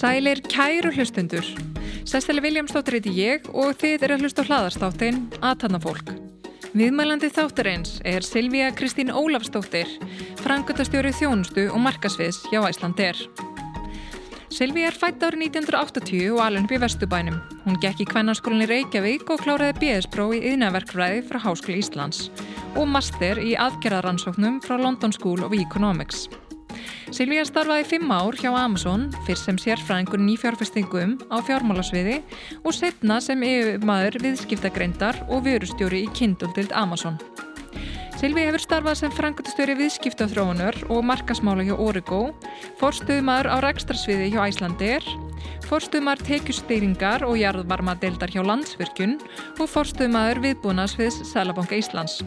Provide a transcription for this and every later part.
Sælir kæru hlustundur. Sesteli Viljámsdóttir heiti ég og þið er að hlusta á hlaðarstáttinn Aðtannafólk. Viðmælandi þáttarins er Silvíja Kristín Ólafsdóttir, frangöndastjóri þjónustu og markasviðs hjá Æslandir. Silvíja er fætt árið 1980 og alveg upp í Vestubænum. Hún gekk í kvennarskólinni Reykjavík og kláraði BS-pró í yðnaverkfræði frá Háskóli Íslands og master í aðgerðaransóknum frá London School of Economics. Silvíja starfaði fimm ár hjá Amazon, fyrst sem sérfræðingur nýfjárfestingum á fjármálasviði og setna sem yfirmaður viðskiptagreindar og vörustjóri í kinduldild Amazon. Silvíja hefur starfað sem frangutastjóri viðskiptaþróunar og markasmála hjá Origo, forstuðmaður á rekstrarsviði hjá Æslandir, forstuðmaður tekjusteyringar og jarðvarmadeildar hjá Landsvirkjun og forstuðmaður viðbúnaðsviðs Sælabanka Íslands.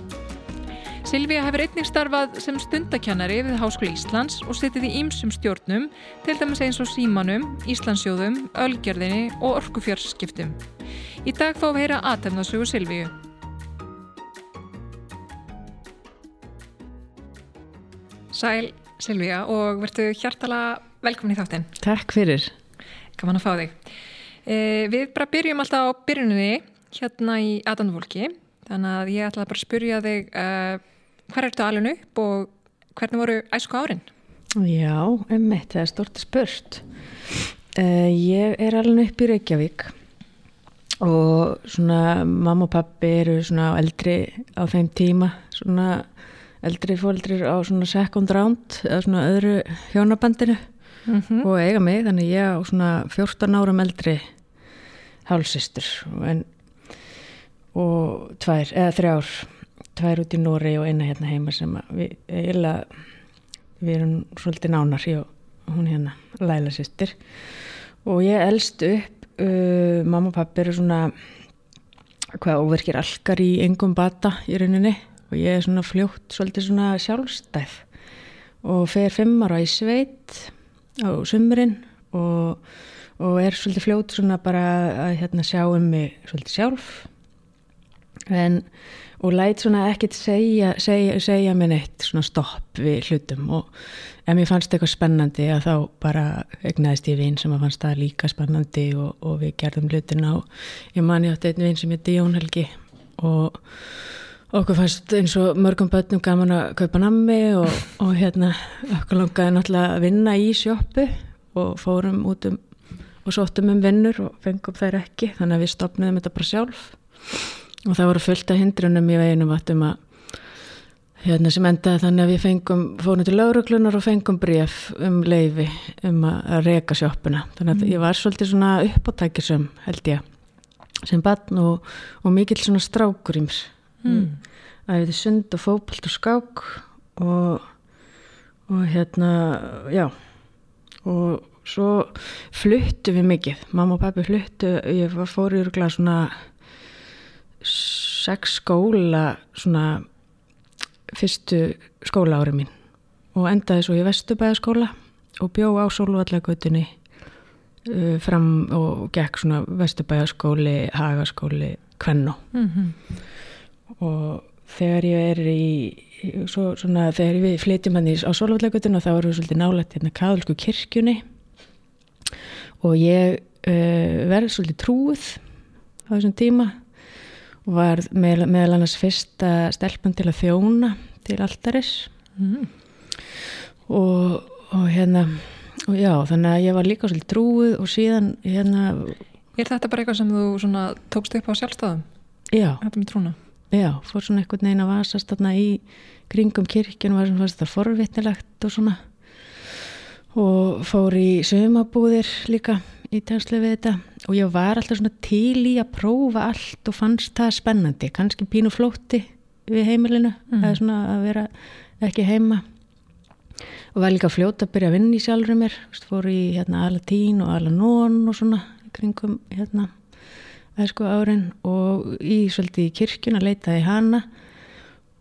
Silvíja hefur einnig starfað sem stundakennari við Háskóli Íslands og setið í ýmsum stjórnum, til dæmis eins og símanum, Íslandsjóðum, Ölgerðinni og Orkufjörskiptum. Í dag fáum við heyra aðtefnasögu Silvíju. Sæl Silvíja og verðu hjartala velkomin í þáttinn. Takk fyrir. Gaman að fá þig. Eh, við bara byrjum alltaf á byrjuninni hérna í aðtefnafólki. Þannig að ég ætla bara að spyrja þig uh, hver ertu alveg upp og hvernig voru æsku árin? Já, ummitt, það er stort spurt. Uh, ég er alveg upp í Reykjavík og svona mamma og pappi eru svona eldri á þeim tíma, svona eldri fóldrir á svona second round eða svona öðru hjónabandinu mm -hmm. og eiga mig, þannig ég á svona 14 árum eldri hálsistur en og tvær, eða þrjár tvær út í Nóri og eina hérna heima sem við, eila, við erum svolítið nánar og hún hérna, Laila sýstir og ég elst upp uh, mamma og pappi eru svona hvað óverkir algar í engum bata í rauninni og ég er svona fljótt svolítið svona sjálfstæð. Og fer fimm ára í sveit á sumurinn og, og er svolítið fljótt svona bara að hérna sjá um mig svolítið sjálf. En og læt svona ekkert segja, segja, segja mér neitt svona stopp við hlutum. Og ef mér fannst eitthvað spennandi að þá bara egnaðist ég vinn sem að fannst það líka spennandi og, og við gerðum hlutina. Og ég mani átti einn vinn sem hétti Jón Helgi og okkur fannst eins og mörgum börnum gaman að kaupa nammi og, og hérna okkur langaði náttúrulega að vinna í sjóppu og fórum út um og sóttum um vinnur og fengum þær ekki þannig að við stopnum þetta bara sjálf. Og það voru fullt af hindrunum í veginum vatnum að hérna sem endaði þannig að við fengum fórum til lauruglunar og fengum bref um leifi um að reyka sjóppuna þannig að mm. ég var svolítið svona uppáttækisum held ég sem barn og, og mikill svona strákur í mér mm. að við sund og fópalt og skák og og hérna já. Og svo fluttu við mikið. Mamma og pappi fluttu ég fór í rúglega svona sex skóla svona fyrstu skóla ári mín. Og endaði svo í Vestubæðaskóla og bjó á Sólvallagautinni uh, fram og gekk svona Vestubæðaskóli, Hagaskóli, Kvenno mm -hmm. Og þegar ég er í svo, svona þegar við flytjum hann í á Sólvallagautinni og þá erum við svolítið nálægt hérna Kaðalsku kirkjunni og ég uh, verði svolítið trúið á þessum tíma var með, meðal annars fyrsta stelpun til að þjóna til alltaris mm. og, og hérna og já þannig að ég var líka svolítið trúið og síðan hérna Er þetta bara eitthvað sem þú tókst upp á sjálfstæðum? Já Þetta með trúna? Já, fór svona eitthvað neina að vasast þarna í kringum kirkjun var svona þetta forvitnilegt og svona. Og fór í sögumabúðir líka í tænslu við þetta. Og ég var alltaf svona til í að prófa allt og fannst það spennandi. Kannski pínu flótti við heimilinu mm. eða svona að vera ekki heima. Og var líka fljóta að byrja að vinna í sjálfur mér. Fór í hérna Alatín og Alanón og svona kringum hérna æsku árin og í svolítið í kirkjun að leitaði hana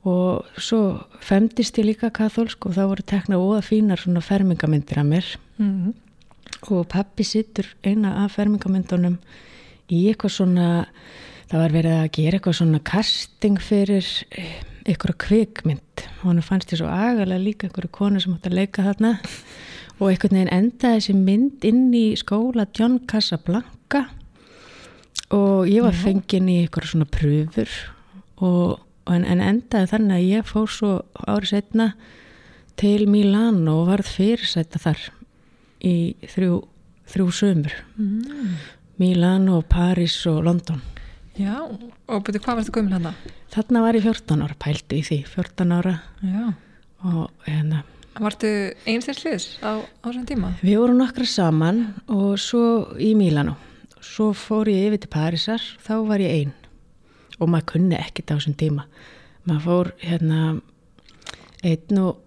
og svo femdist ég líka katholsk og þá voru teknað óða fínar svona fermingamindir að mér. Mm og pappi sittur eina af fermingamyndunum í eitthvað svona það var verið að gera eitthvað svona casting fyrir eitthvað kvikmynd. Og hann fannst ég svo agalega líka einhverju konu sem átt að leika þarna. Og einhvern veginn endaði þessi mynd inn í skóla John Casablanca og ég var fengin í einhverju svona pröfur og, en, en endaði þannig að ég fór svo árið setna til Milano og varð fyrirsætta þar í þrjú, þrjú sömur mm. Milano, Paris og London Já, og betur hvað varstu gömul hana? Þarna var ég 14 ára, pælti í því 14 ára Já. og hérna Vartu einstakliðs á þessum tíma? Við vorum nokkra saman og svo í Milano svo fór ég yfir til Parísar þá var ég einn og maður kunni ekkert á þessum tíma. Maður fór hérna einn og,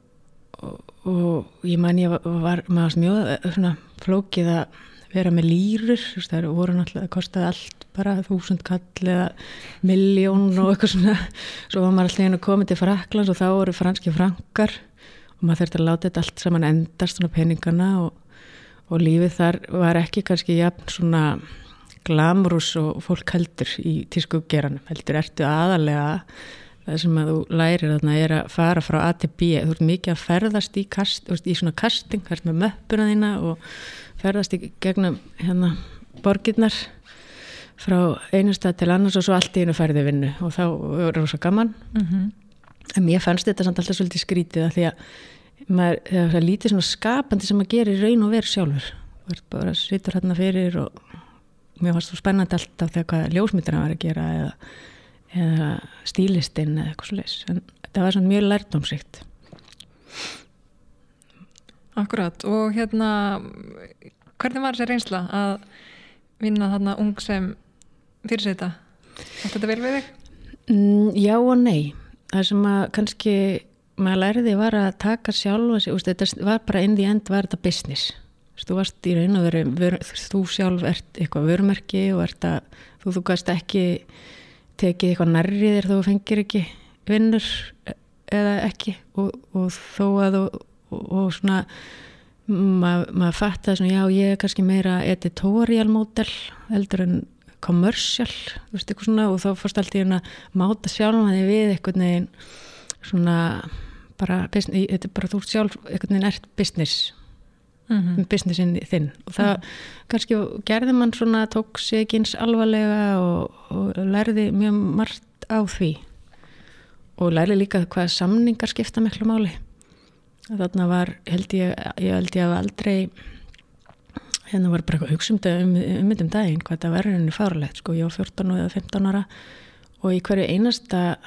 og, og ég man ég var, maður mjög svona flókið að vera með lýrur, það voru náttúrulega, það kostiði allt bara þúsund kall eða miljón og eitthvað svona. Svo var maður alltaf hérna komið til Fraklands og þá voru franski frankar og maður þurfti að láta þetta allt saman endast svona peningana og, og lífið þar var ekki kannski jafn svona glamurus og fólk heldur í tískugeranum, heldur ertu aðalega það sem að þú lærir þarna er að fara frá A til B, þú ert mikið að ferðast í, kast, í svona casting, þú ert með möppuna þína og ferðast í gegnum hérna borgirnar frá einu stað til annars og svo allt í einu færði vinnu og þá er það rosa gaman. Mm -hmm. en ég fannst þetta samt alltaf svolítið skrítið að því að maður, það er lítið svona skapandi sem maður gerir raun og veru sjálfur. Þú ert bara að sittur hérna fyrir og mér fannst það spennandi alltaf þegar hvað ljósmyndir að vera að gera eða, eða stílistinn eða eitthvað svolítið en þetta var svona mjög lærdomsrikt Akkurat og hérna hvernig var þessi reynsla að vinna þarna ung sem fyrirseta? Var þetta vel við þig? Mm, já og nei. Það sem að kannski maður læriði var að taka sjálf þetta var bara in the end var þetta business þú varst í raun og veru þú sjálf ert eitthvað vörumerki og ert að þú, þú gæst ekki tekið eitthvað nærriðir þú fengir ekki vinnur eða ekki. Og, og þó að og, og svona maður mað fatt að já ég er kannski meira editorial model heldur en commercial svona, og þá fórst alltaf í að máta sjálf að þið við eitthvað neginn svona bara, business, þetta er bara þú sjálf eitthvað neginn ert business mm -hmm. businessin þinn og það mm -hmm. kannski gerði mann svona tók sig ekki eins alvarlega og, og lærði mjög margt á því og lærði líka hvað samningar skipta miklu máli þarna var held ég, ég held ég að aldrei hérna var bara hugsa um þetta um, um um daginn hvað þetta verður henni fárlegt sko, ég var 14 eða 15 ára og í hverju einasta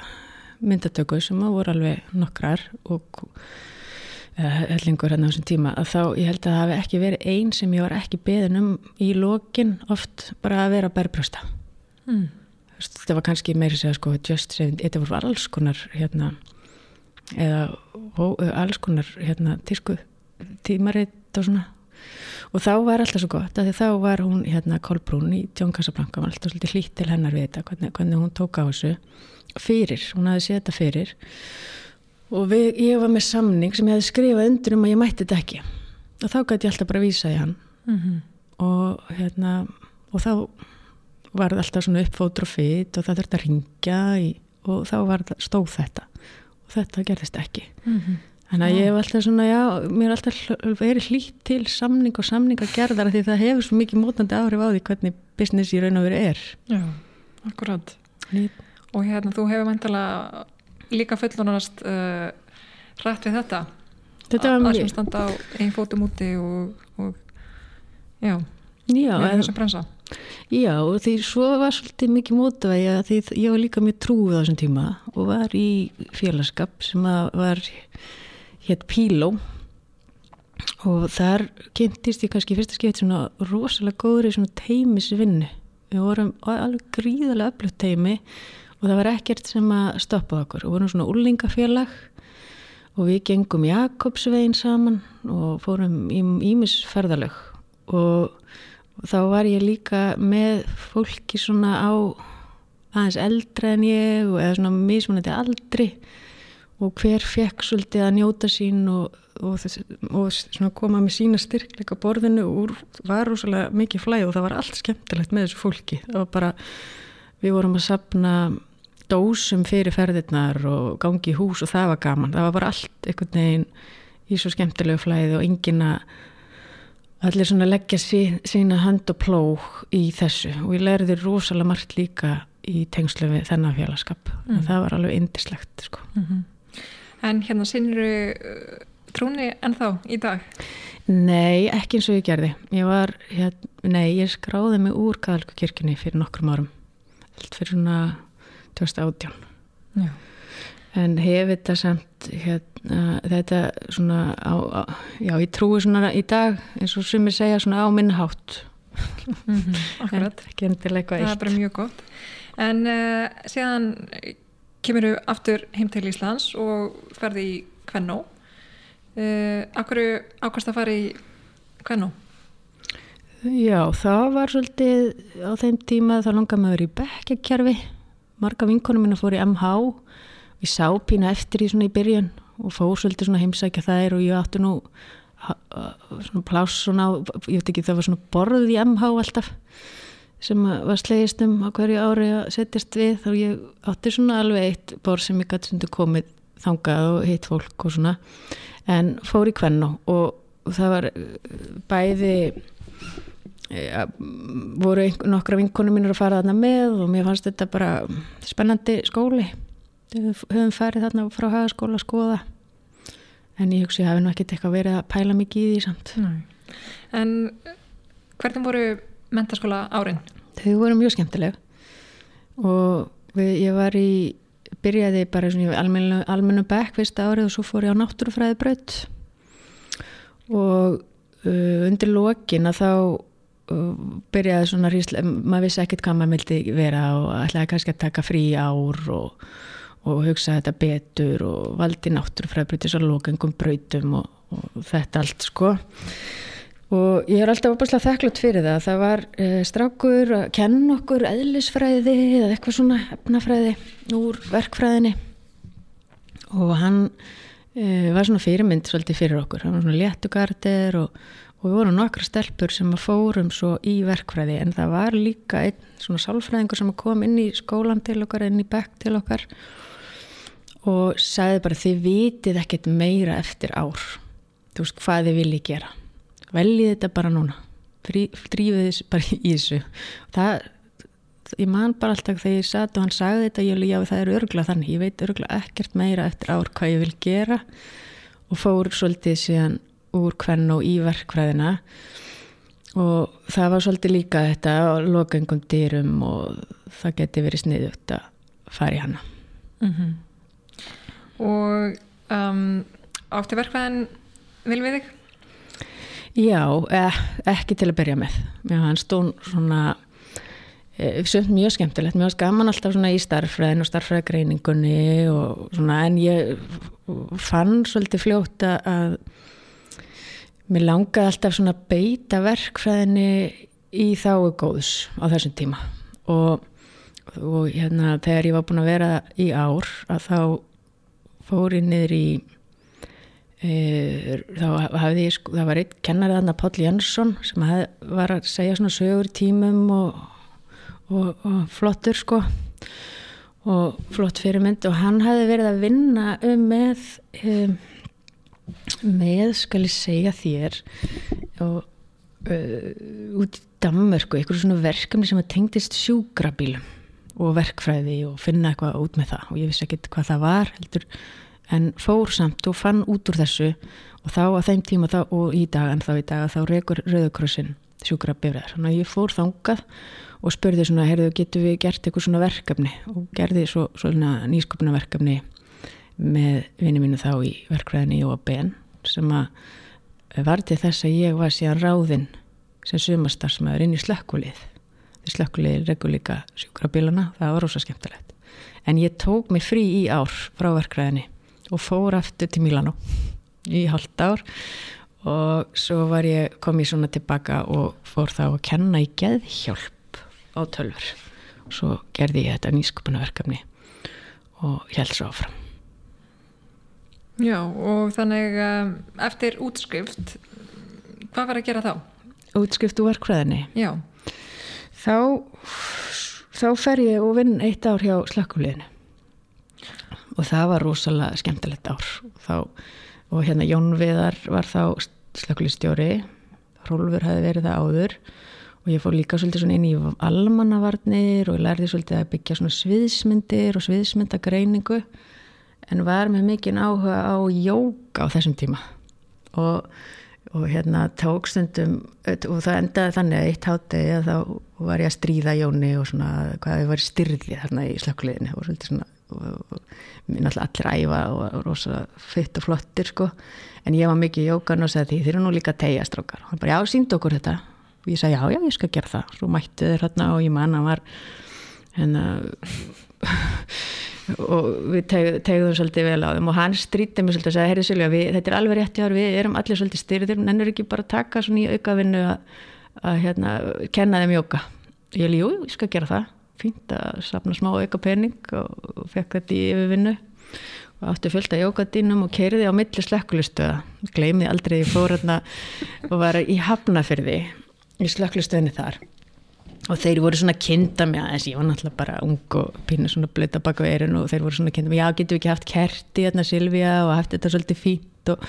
myndatöku sem að voru alveg nokkrar og hellingur hérna á þessum tíma að þá ég held að það hafi ekki verið einn sem ég var ekki beðin um í lokin oft bara að vera bærbrösta mm. þetta var kannski meiri segja sko just saying, þetta voru alls konar hérna eða ó, alls konar hérna tísku tímaritt og svona. Og þá var alltaf svo gott að þá var hún hérna Kolbrún í John Casablanca var alltaf svolítið hlýtt til hennar við þetta hvernig, hvernig hún tók á þessu fyrir, hún hafi séð þetta fyrir og við, ég var með samning sem ég hefði skrifað undir um að ég mætti þetta ekki og þá gæti ég alltaf bara að vísa í hann mm -hmm. og hérna og þá var það alltaf svona uppfótur og fyrt og það þurfti að ringja í, og þá var stóð þetta og þetta gerðist ekki mm -hmm. þannig að ég hef alltaf svona, já, mér er alltaf verið hlýtt til samning og samningagerðar því það hefur svo mikið mótandi áhrif á því hvernig business í raun og veru er Já, akkurat Lít. og hérna þú hefur mæntilega líka fullunast uh, rætt við þetta. Þetta var mjög að standa á einn fótum úti og, og já, já með þessum brensa já og því svo var svolítið mikið mótavægi að því ég var líka mjög trúið á þessum tíma og var í félagskap sem var hétt Píló. Og þar kynntist ég kannski fyrsta skipt svona rosalega góðri svona teimisvinnu við vorum alveg gríðarlega öflugt teimi og það var ekkert sem að stoppa okkur. Og vorum svona úrlingafélag og við gengum Jakobsvegin saman og fórum í ímisferðalög og, þá var ég líka með fólki svona á aðeins eldra en ég eða svona mismunandi aldri. Og hver fekk svolítið að njóta sín og, og, og koma með sína styrkleika borðinu og var rosalega mikið flæð og það var allt skemmtilegt með þessu fólki. Það var bara, við vorum að sapna dósum fyrir ferðirnar og gangi í hús og það var gaman það var bara allt einhvern veginn í svo skemmtilegu flæði og engin að allir svona leggja sí, sína hand og plóg í þessu og ég lærði rosalega margt líka í tengslu við þennan félagskap mm. það var alveg indislegt sko mm -hmm. En hérna sinnir uh, trúni ennþá í dag? Nei, ekki eins og ég gerði. Ég var, hérna, nei, ég skráði mig úr Kaðalkukirkjunni fyrir nokkrum árum. Fyrir svona 2018. Já. En hefur þetta samt, hérna, þetta svona á, á, já, ég trúi svona í dag, eins og sem ég segja, svona á minnahátt. Mm -hmm, akkurat. Eitt. Það er bara mjög gott. En uh, síðan kemur þú aftur heim til Íslands og ferði í Kvennó uh, Akkur ákvæmst að fara í Kvennó? Já, það var svolítið á þeim tíma þá langar maður í bekkjakjærfi marga vinkonum minna fór í MH við sá pína eftir í svona í byrjun og svolítið svona heimsækja þær og ég átti nú svona pláss svona, ég veit ekki það var svona borð í MH alltaf sem var slegist um á hverju ári að setjast við þá ég átti svona alveg eitt bor sem ég gæti sundu komið þangað og hitt fólk og svona en fór í kvennu og það var eh, bæði ja, eh, voru nokkra vinkonum mínur að fara þarna með og mér fannst þetta bara spennandi skóli. Við höfum farið þarna frá hagaskóla að skoða. En ég hugsi að hafi nú ekkert eitthvað verið að pæla mikið í því samt. Nei. En hvernig voru mentaskóla árin? Þau voru mjög skemmtileg. Og við, ég var í byrjaði bara í almennu, almennu bekk fyrsta árið og svo fór ég á náttúrufræði braut og uh, undir lokin að þá byrjaði svona rísla, maður vissi ekkert hvað maður vildi vera og ætlaði kannski að taka frí ár og, og hugsa þetta betur og valdi náttúrufræði brautis og lokengum brautum og, og þetta allt sko. Og ég er alltaf opaslega þakklátt fyrir það. Það var uh, strákur að kenna okkur eðlisfræði eða eitthvað svona efnafræði úr verkfræðinni. Og hann uh, var svona fyrirmynd svolítið fyrir okkur. Hann var svona léttugardir og, og við vorum nokkra stelpur sem fórum svo í verkfræði en það var líka einn svona sálfræðingur sem kom inn í skólan til okkar inn í bekk til okkar og sagði bara þið vitið ekkert meira eftir ár. Þú veist hvað þið viljið gera. Veljið þetta bara núna. Drífið þess bara í þessu. Það, ég man bara alltaf þegar ég satt og hann sagði þetta ég, já það er örgla þannig, ég veit örgla ekkert meira eftir ár hvað ég vil gera. Og fór svolítið síðan úr hvern og í verkfræðina og það var svolítið líka þetta á lokengum dýrum og það geti verið sniðugt að fara í hana mm -hmm. Og um, átti verkfræðin vil við þig? Já, eh, ekki til að byrja með. Já, hann stón svona eh, mjög skemmtilegt, mjög gaman alltaf svona í starffræðin og starffræðgreiningunni og svona en ég fann svolítið fljóta að mér langaði alltaf svona beita verkfræðinni í þáu góðs á þessum tíma. Og, og hérna þegar ég var búin að vera í ár að þá fór ég niður í Eh, þá hafði ég sko, það var einn kennarið hann að Páll Jönsson sem hef, var að segja svona sögur tímum og, og, og flottur sko og flott fyrirmynd. Og hann hafði verið að vinna um með um, með skal ég segja þér og uh, út í Danmörku, einhverju svona verkefni sem að tengdist sjúkrabílum og verkfræði og finna eitthvað út með það og ég vissi ekkert hvað það var heldur en fór samt og fann út úr þessu og þá að þeim tíma þá, og í dag en þá í dag þá reykur Rauðakrossin sjúkra bifræðar. Þannig að ég fór þangað og spurði svona, heyrðu, getur við gert eitthvað svona verkefni og gerði svo, svona nýskupuna verkefni með vinið mínu þá í verkfræðinni Jóa Ben sem að var til þess að ég var síðan ráðinn sem sumastarsmaður inn í slökkulið. Því slökkulið reykur líka sjúkra bílana, það var rosa skemmtilegt. En ég tók mig frí í ár frá verkfræðinni og fór aftur til Milano í halvt ár og svo ég komið svona tilbaka og fór þá að kenna í geðhjálp á tölfur og svo gerði ég þetta nýskupunaverkefni og held svo áfram Já, og þannig um, eftir útskrift, hvað var að gera þá? Útskrift úr verkfræðinni? Já. Þá, þá fer ég og vinn eitt ár hjá slökkuleginu og það var rosalega skemmtilegt ár þá, og hérna Jón Viðar var þá slökkulistjóri Rólfur hefði verið það áður og ég fór líka svolítið inn í almannavarnir og lærði svolítið að byggja sviðsmyndir og sviðsmyndagreiningu en var með mikinn áhuga á jóka á þessum tíma. Og, og hérna tókstundum og það endaði þannig að eitt hátegi að þá var ég að stríða Jóni og svona hvað ég var styrðið þarna í slökkuleginni og svolítið svona mér náttúrulega allir æfa og rosa fyrt og flottir sko. En ég var mikið í jókan og sagði því þeir eru nú líka tegjastrókar og hann bara já sínd okkur þetta. Og ég sagði já já ég skal gera það. Svo mættu þeir hérna og ég manna var hérna og við tegðum svolítið vel á þeim. Og hann strítið mér svolítið og sagði, herri Silja, við, þetta er alveg rétt hjá við erum allir svolítið styrðir, nennur ekki bara taka svona í aukavinnu að, að hérna, kenna þeim jóka ég held, jú, ég skal gera það. Fínt að sapna smá auka pening og, og fekk þetta í yfirvinnu. Og átti fullt að jókadínum og keiriði á milli slökklustöða gleymið aldrei, ég fór hérna og var í hafnafyrði í slökklustöðinni þar og þeir voru svona kinda með aðeins. Ég var náttúrulega bara ung og pínu svona blöta baka veirinn og þeir voru svona kinda með já getum við ekki haft kerti hérna Silvíja og haft þetta svolítið fínt og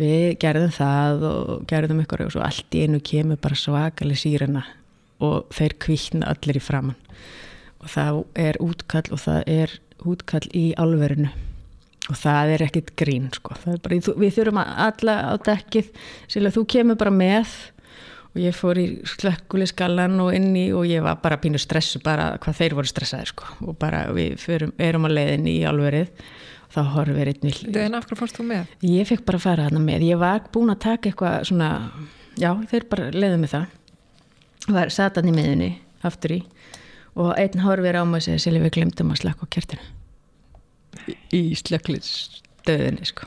við gerðum það og gerðum ykkur og svo allt í einu kemur bara svakalig sírena og þeir kvíkna allir í framann og það er útkall og það er útkall í alverinu og það er ekkit grín sko. bara, við þurfum alla á dekkið. Sérlega þú kemur bara með og ég fór í slökkuliskallan og inni og ég var bara pínu stressu bara hvað þeir voru stressaði sko. Og bara við fyrum, erum að leiðin í alverið og þá horfið einn vill En af hverju fórst þú með? Ég fekk bara að fara hana með, ég var búin að taka eitthvað svona, já þeir bara leiði með það. Var satan í miðunni aftur í. Og einn horfið á mig og segja Silvi við glemdum að slökka á kjertinu í slökklistöðinni sko.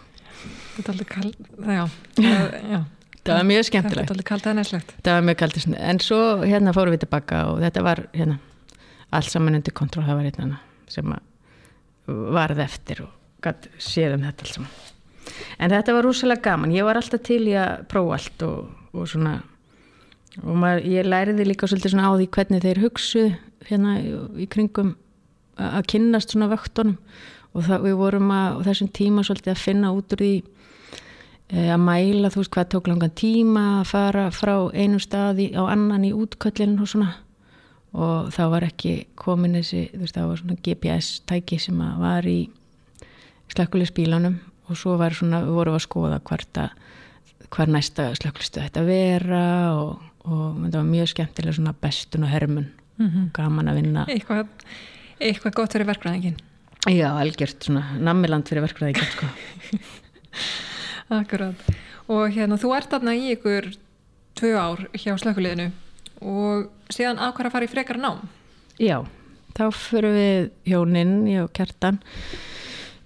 Þetta er alveg kall, já, já það var mjög skemmtilegt. Þetta var eða næslegt. Það var mjög kallt en svo hérna fórum við tilbaka og þetta var hérna allt saman undir kontról það var hérna sem varð eftir og gætt séðum þetta alls saman. En þetta var rúsalega gaman. Ég var alltaf til í að prófa allt og, og svona og maður, ég læriði líka svolítið svona á því hvernig þeir hugsu hérna í, kringum að kynnast svona vöktunum. Og það, við vorum að þessum tíma svolítið að finna út úr því að mæla þú veist hvað tók langan tíma að fara frá einu staði á annan í útköllin og svona. Og þá var ekki komin þessi þú veist það var svona GPS tæki sem var í slökkulisbílanum og svo var svona við vorum að skoða hvert að hver næsta slökkulistu þetta vera og, og þetta var mjög skemmtilega svona bestun og hermun. Mm -hmm. gaman að vinna. Eitthvað, eitthvað gott fyrir verkvæðingin Já, algjört svona nammiland fyrir verkvæðingin sko Akkurát. Og hérna, þú ert aðna í ykkur tvö ár hjá slökuleginu og síðan ákvæða að fara í frekar nám. Já, þá fyrir við hjóninn, ég og Kjartan,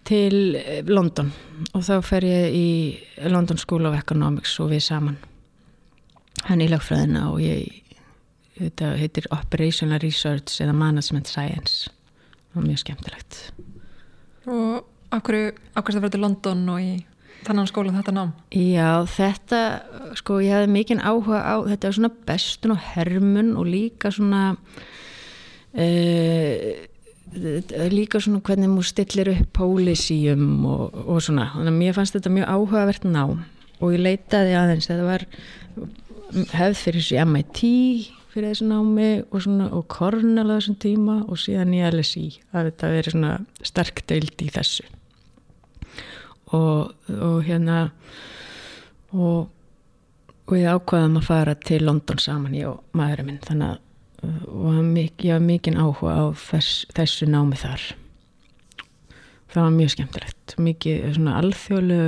til eh, London og þá fer ég í London School of Economics og við saman. Hann í lagfræðina og ég, þetta heitir Operational Research eða Management Science. Var mjög skemmtilegt. Og ákvæðu það verður London og í þannan skóla þetta nám? Já, þetta, sko, ég hefði mikinn áhuga á, þetta er svona bestun og hermun og líka svona uh, líka svona hvernig múið stillir upp pólisíum og, og svona, þannig að mér fannst þetta mjög áhugavert nám og ég leitaði aðeins, þetta var hefð fyrir þessu MIT fyrir þessu námi og svona og Cornell á þessum tíma og síðan í LSI að þetta veri svona sterk deild í þessu og, og hérna og, og við ákvaðum að fara til London saman ég og maðurinn minn þannig að ég var mikinn áhuga á þess, þessu námi þar. Það var mjög skemmtilegt mikið svona alþjólu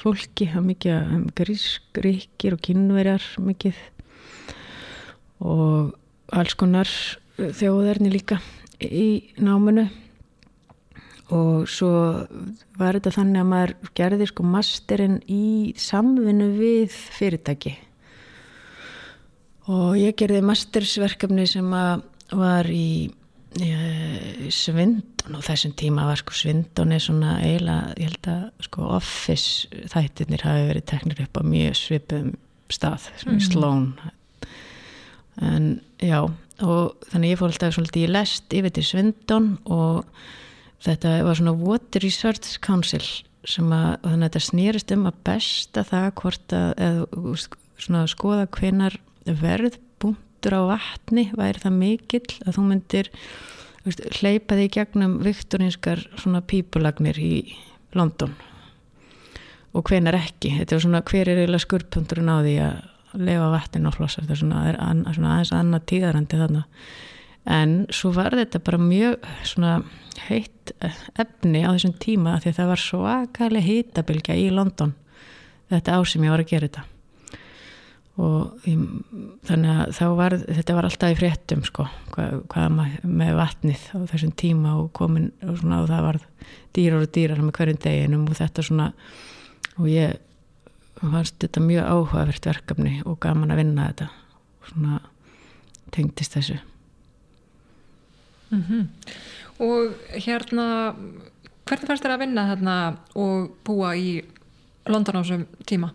fólki, það var mikið um, grísk, gríkir og kynverjar mikið og alls konar þjóðarni líka í náminu og svo var þetta þannig að maður gerði sko masterinn í samvinnu við fyrirtæki. Og ég gerði mastersverkefni sem var í Ég, Svindon. Og þessum tíma var sko Svindon er svona eiginlega, ég held að sko office þættirnir hafi verið teknir upp á mjög svipum stað, mm. slón en já og þannig ég fór alltaf svolítið í lest yfir til Svindon og þetta var svona Water Research Council sem að, þannig að þetta snýrist um að besta það hvort að, eða svona skoða hvenar verðbúntur á vatni væri það mikill að þú myndir veist, hleypa þig gegnum viktorinskar svona pípulagnir í London. Og hvenar ekki. Þetta er svona hver er eiginlega skurpunturinn á því að lefa vatnin og flossa? Þetta er svona, er an, svona aðeins annað tíðarandi þannig en svo var þetta bara mjög svona heitt efni á þessum tíma því að það var svakalega hýtabilgja í London þetta ár sem ég var að gera þetta. Og ég, þannig að þá var þetta var alltaf í fréttum sko hvað, hvað með vatnið á þessum tíma og komin og, svona, og það var dýrar og dýrar með hverjum deginum og þetta svona og ég fannst þetta mjög áhugavert verkefni og gaman að vinna þetta. Og svona tengdist þessu mm -hmm. og hérna hvernig fannst þér að vinna þarna og búa í London á þessum tíma?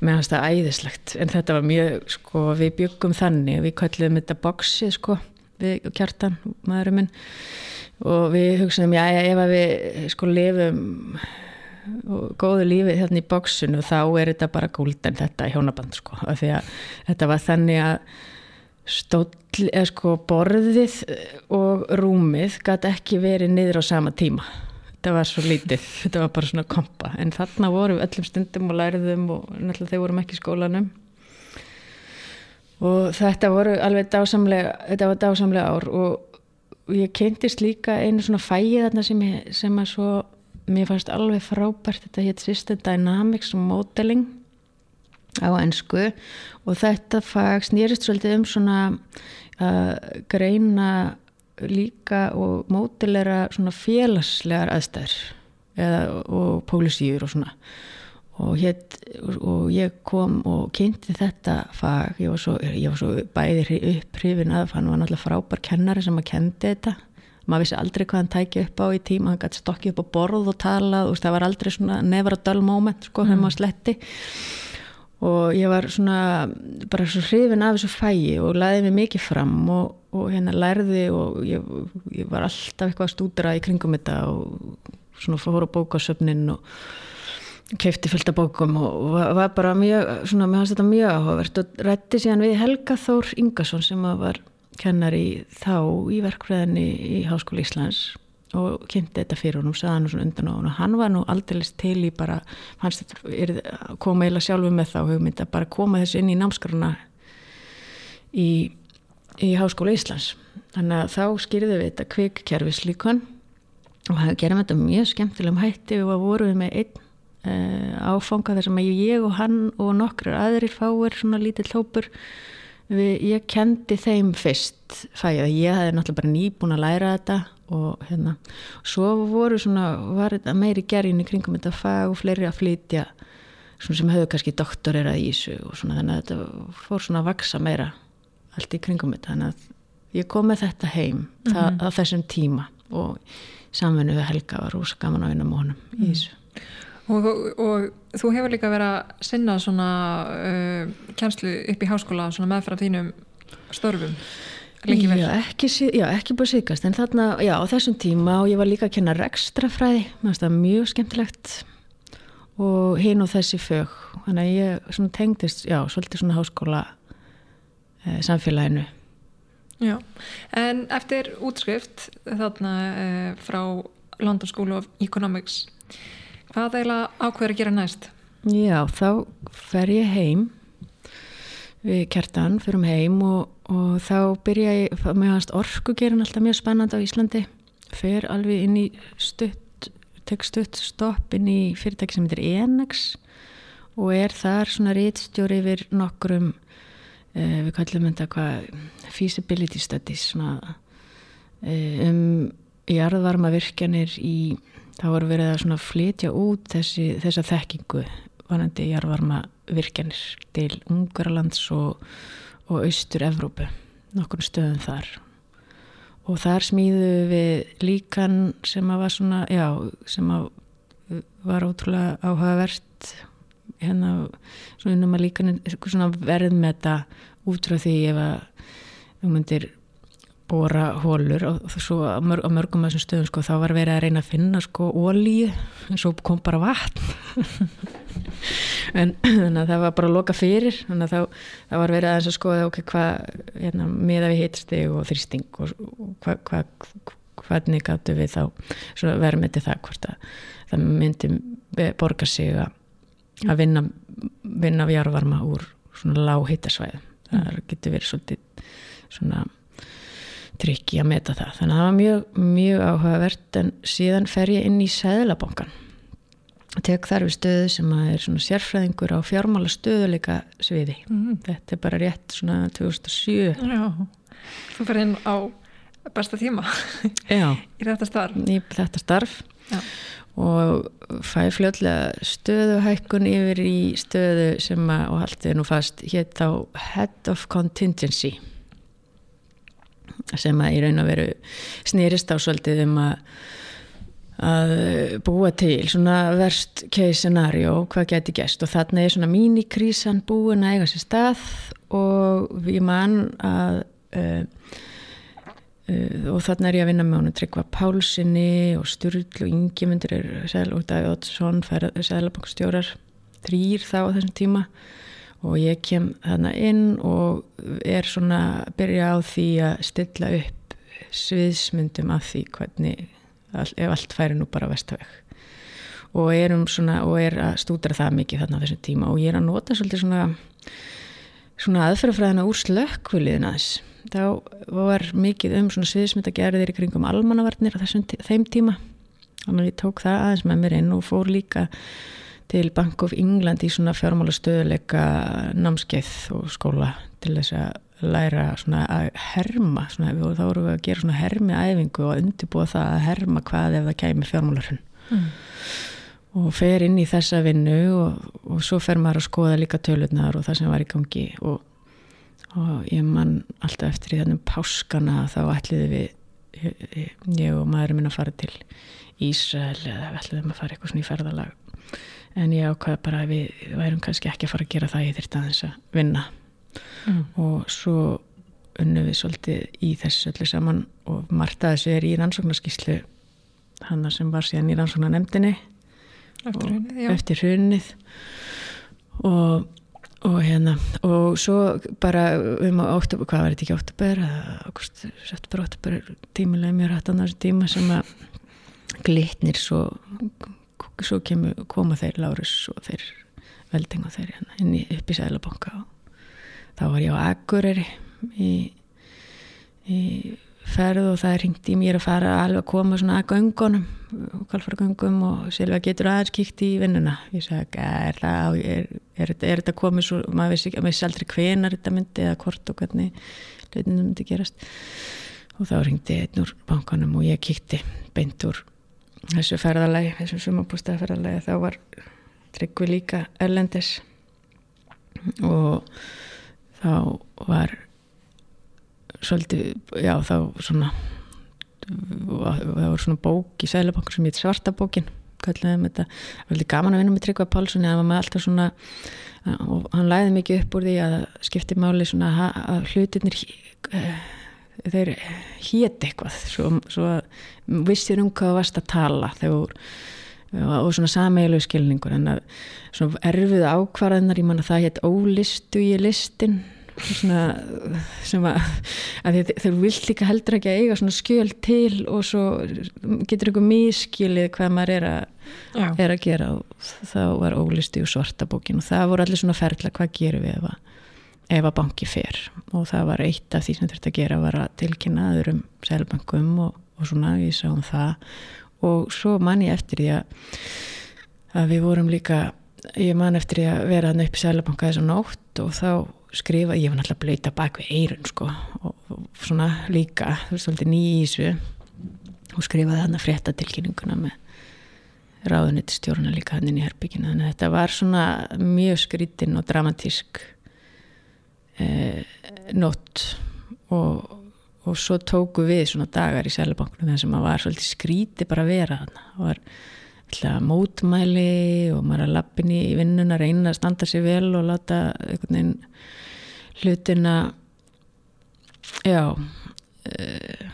mér finnst það æðislegt en þetta var mjög, sko, við byggum þannig við kallum þetta boksi, sko við kjartan, maðurum minn og við hugsaðum, já, ef við sko lifum góðu lífið hérna í bóksunu þá er þetta bara gúlden þetta í hjónaband sko, af því að þetta var þannig að stóll, eða sko borðið og rúmið gæti ekki verið niður á sama tíma. Þetta var svo lítið, þetta var bara svona kompa. En þarna vorum við öllum stundum og læriðum og náttúrulega þeir vorum ekki í skólanum. Og þetta voru alveg dásamlega þetta var dásamlega ár og ég kynntist líka einu svona fæið þarna sem, ég, sem að svo mér fannst alveg frábært. Þetta hétt System Dynamics og Modeling á ennsku og þetta fag snýrist svolítið um svona að greina líka og mótilera svona félagslegar aðstæður eða, og pólisíur og svona. Og, hér, og ég kom og kynnti þetta fag. Ég var svo, ég var svo bæði upp hrifin að hann var náttúrulega frábær kennari sem að kendi þetta. Maður vissi aldrei hvað hann tæki upp á í tíma hann gæti stokkið upp á borð og talað og það var aldrei svona never a dull moment sko, mm. þegar maður sletti og ég var svona bara svo hrifin af þessu fægi og laðið mig mikið fram og, og hérna lærði og ég, ég var alltaf eitthvað að stúdra í kringum þetta og svona fór á bókasöfnin og keipti fylgta bókum og var, bara mjög svona, mér fannst þetta mjög áhugavert og rætti síðan við Helga Þór Ingarsson sem var kennar í þá í verkfræðinni í Háskóli Íslands og kynnti þetta fyrir honum, saði hann svona undan á hann og hann var nú aldrei til í bara hans koma eila sjálfu með þá hugmynd að bara koma þessu inn í námskaruna í, í Háskóla Íslands. Þannig að þá skýrði við þetta kvikkerfislíkon og það gerum þetta mjög skemmtilegum hætti. Við vorum með einn uh, áfanga þar sem ég og hann og nokkur aðrir fáir svona lítill hópur við, ég kendi þeim fyrst fæða, ég hefði náttúrulega bara nýbúin að læra þetta og hérna svo voru svona, var þetta meiri gerðin í kringum þetta fag og fleiri að flytja svona sem höfðu kannski doktorera í þessu og svona þannig að þetta fór svona að vaksa meira allt í kringum þetta þannig að ég kom með þetta heim mm -hmm. það, á þessum tíma og við Helga var úr skaman á einum mónum mm. í þessu og, og, og þú hefur líka verið að sinna svona uh, kjænslu upp í háskóla svona meðfram þínum störfum lengi vel? Já, ekki, já, ekki búið síkast en þarna, já, á þessum tíma og ég var líka að kenna rekstrafræði, mér finnst það mjög skemmtilegt og hinn og þessi fög, þannig að ég tengdist, já, svolítið svona háskóla eh, samfélaginu Já, en eftir útskrift þarna eh, frá London School of Economics hvað eiginlega ákveður að gera næst? Já, þá fer ég heim við kertan, fyrum heim og og þá byrja ég, mér fannst orkugerin alltaf mjög spennand á Íslandi. Fer alveg inn í stutt tek stutt stopp inn í fyrirtæki sem heitir Enex og er þar svona rítstjóri yfir nokkrum uh, við kallum þetta hvað feasibility studies svona uh, um jarðvarma virkjanir í þá voru verið að svona flytja út þessi, þessa þekkingu vanandi jarðvarma virkjanir til Ungarlands og og austur Evrópu nokkur stöðum þar. Og þar smíðu við líkan sem að var svona, já, sem að var ótrúlega áhugavert hérna, svona unnum að líkan svona verð með þetta út frá því ef að þú myndir bóra hólur og svo á, mörg, á mörgum af þessum stöðum sko þá var verið að reyna að finna sko ólíu en svo kom bara vatn. En þannig að það var bara að loka fyrir þannig að þá, það var verið að skoða ok, hvað, hérna, miða við hittsteg og þrýsting og, hvað hva, hvernig gáttu við þá vermið til það hvort að það myndi borga sig að vinna vinna fjárvarma úr svona lághittasvæð það mm. getur verið svolítið svona tryggi að meta það. Þannig að það var mjög, mjög áhugavert en síðan fer ég inn í Sæðlabankan tek þar við stöðu sem að er svona sérfræðingur á fjármála stöðuleika sviði mm. þetta er bara rétt svona 2007 Já, þú fer inn á besta tíma í þetta starf. Í þetta starf. Já. og fæ fljóðlega stöðuhækkun yfir í stöðu sem að, og haldið nú fast hétt á Head of Contingency sem að í raun og veru snýrist á svolítið um að að búa til svona verst case scenario, hvað geti gæst og þarna er svona mínikrísan búin að eiga sér stað og við mann að uh, uh, og þarna er ég að vinna með honum Tryggva Pálssoni og Sturl og Ingemundur sæl og Davíð Oddsson sælabankstjórar þrýr þá á þessum tíma og ég kem þarna inn og er svona að byrja á því að stilla upp sviðsmyndum af því hvernig ef allt færi nú bara vestaveg og og er að stúdra það mikið þarna á þessum tíma. Og ég er að nota svolítið svona svona aðferðafræðina úr slökkviliðin aðeins. Þá var mikið um svona sviðsmyndagerðir í kringum almannavarnir á þessum þeim tíma. Þannig að ég tók það aðeins með mér inn og fór líka til Bank of England í svona fjármála stöðuleika námskeið og skóla til þess að læra svona að herma svona, þá vorum við að gera svona hermi æfingu og undirbúa það að herma hvað ef það kæmi fjármálarhund mm. og fer inn í þessa vinnu og, og svo fer maður að skoða líka tölunar og það sem var í gangi. Og, og ég mann alltaf eftir í þennum páskana þá ætliði við ég, ég og maðurinn minn að fara til Ísrael eða við ætliðum að fara eitthvað svona í ferðalag en ég ákvaði bara að við værum kannski ekki að fara að gera það ég þurfti aðeins að vinna. Mm. og svo unnum við svolítið í þessu öllu saman og Marta þessu er í rannsóknarskíslu hanna sem var síðan í rannsóknarnemdini eftir hunnið, eftir hunnið og, og hérna og svo bara um á oktober, hvað var þetta ekki oktober august, september, oktober tímilega mjög hættan á þessu tíma sem að glitnir svo svo kemur, koma þeir Lárus og þeir velding og þeir hérna, inn í upp í Sælabanka og þá var ég á Akureyri í, í ferð og það ringt í mér að fara alveg að koma svona að göngunum kvalfargöngum og Silva getur aðeins kíkt í vinnuna. Ég sagði, er það er, er, er þetta komið svo, maður vissi, vissi aldrei hvenar þetta myndi eða hvort og hvernig hlutinum myndi gerast. Og þá ringdi einn úr bankanum og ég kíkti beint úr þessu ferðalagi, þessu sumabústæðaferðalagi þá var Tryggvi líka erlendis. Og þá var svolítið, já þá svona það var svona bók í Sælabankur sem heit Svartabókin þetta, það var gaman að vinna með Tryggva Pálsson það var með alltaf svona og hann læði mikið upp úr því að skipti máli svona að hlutinir þeir hétt eitthvað svo, svo vissir um hvað varst að tala þegar og svona sameilu skilningur en að svona erfið ákvarðanar ég manna það hétt ólistu í listin svona sem að, að þeir vilt líka heldur ekki að eiga svona skjöl til og svo getur einhver mískilið hvað maður er að, er að gera og þá var ólistu í svarta bókin og það voru allir svona ferðla hvað gerum við ef að ef að banki fer. Og það var eitt af því sem þetta að gera var að tilkynna öðrum selbankum og, og svona við sáum það. Og svo man ég eftir því að, að við vorum líka ég man eftir því að vera hann upp í selbanka þess að nótt og þá skrifa, ég var náttúrulega blöyta bak við eirun sko og, og svona líka þú veist svolítið nýjísu og skrifaði hann að frétta tilkynninguna með ráðunitistjórna líka hann inn í herbyggina þannig að þetta var svona mjög skritinn og dramatísk eh, nótt og, og svo tóku við svona dagar í Sælabanknum þar sem maður var svolítið skríti bara að vera það var alltaf mótmæli og maður að lappin í vinnuna reyna að standa sér vel og láta einhvern veginn hlutina já uh,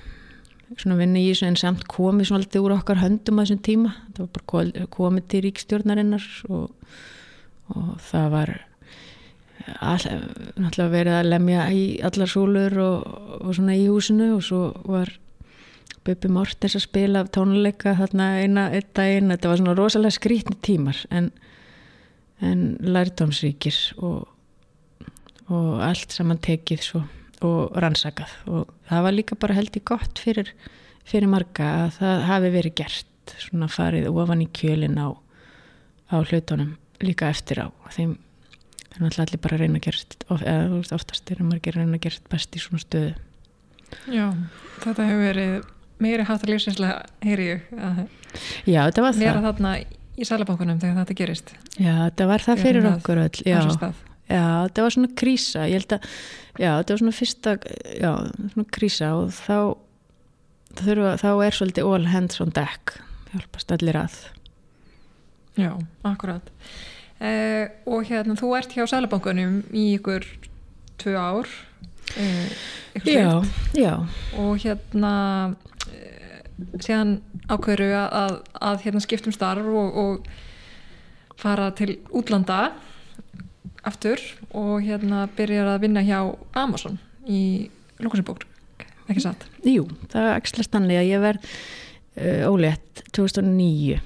svona vinna í þessu en samt komið alltaf úr okkar höndum á þessum tíma. Það var bara komið til ríkstjórnarinnar og, og það var all, verið að lemja í allar súlur og, og svona í húsinu og svo var Bubi Mortens að spila tónuleika þarna eina, einn daginn. Þetta var svona rosalega skrítni tímar en, en lærdomsríkir og, og allt saman tekið svo og rannsakað. Og það var líka bara held í gott fyrir, fyrir marga að það hafi verið gert svona farið ofan í kjölin á, á hlutunum líka eftir á. Þeim það er náttúrulega allir bara að reyna að gerast eða oftast er maður ekki að reyna að gerast best í svona stöðu. Já, þetta hefur verið meiri hátar lífsinslega, heyri ég Já, þetta var það. Mér að þarna í sælabankunum þegar þetta gerist. Já, þetta var það fyrir okkur öll Já, já þetta var svona krísa ég held að, já, þetta var svona fyrsta já, svona krísa og þá þurfa, þá er svolítið all hands on deck hjálpast allir að. Já, akkurat Uh, og hérna þú ert hjá Sælabankunum í ykkur tvö ár uh, já, já. Og hérna uh, síðan ákveður að, að, að hérna skiptum starf og, og fara til útlanda aftur og hérna byrjar að vinna hjá Amazon í Luxemburg, ekki satt? Jú, það er ekki stanlega ég verð ólétt 2009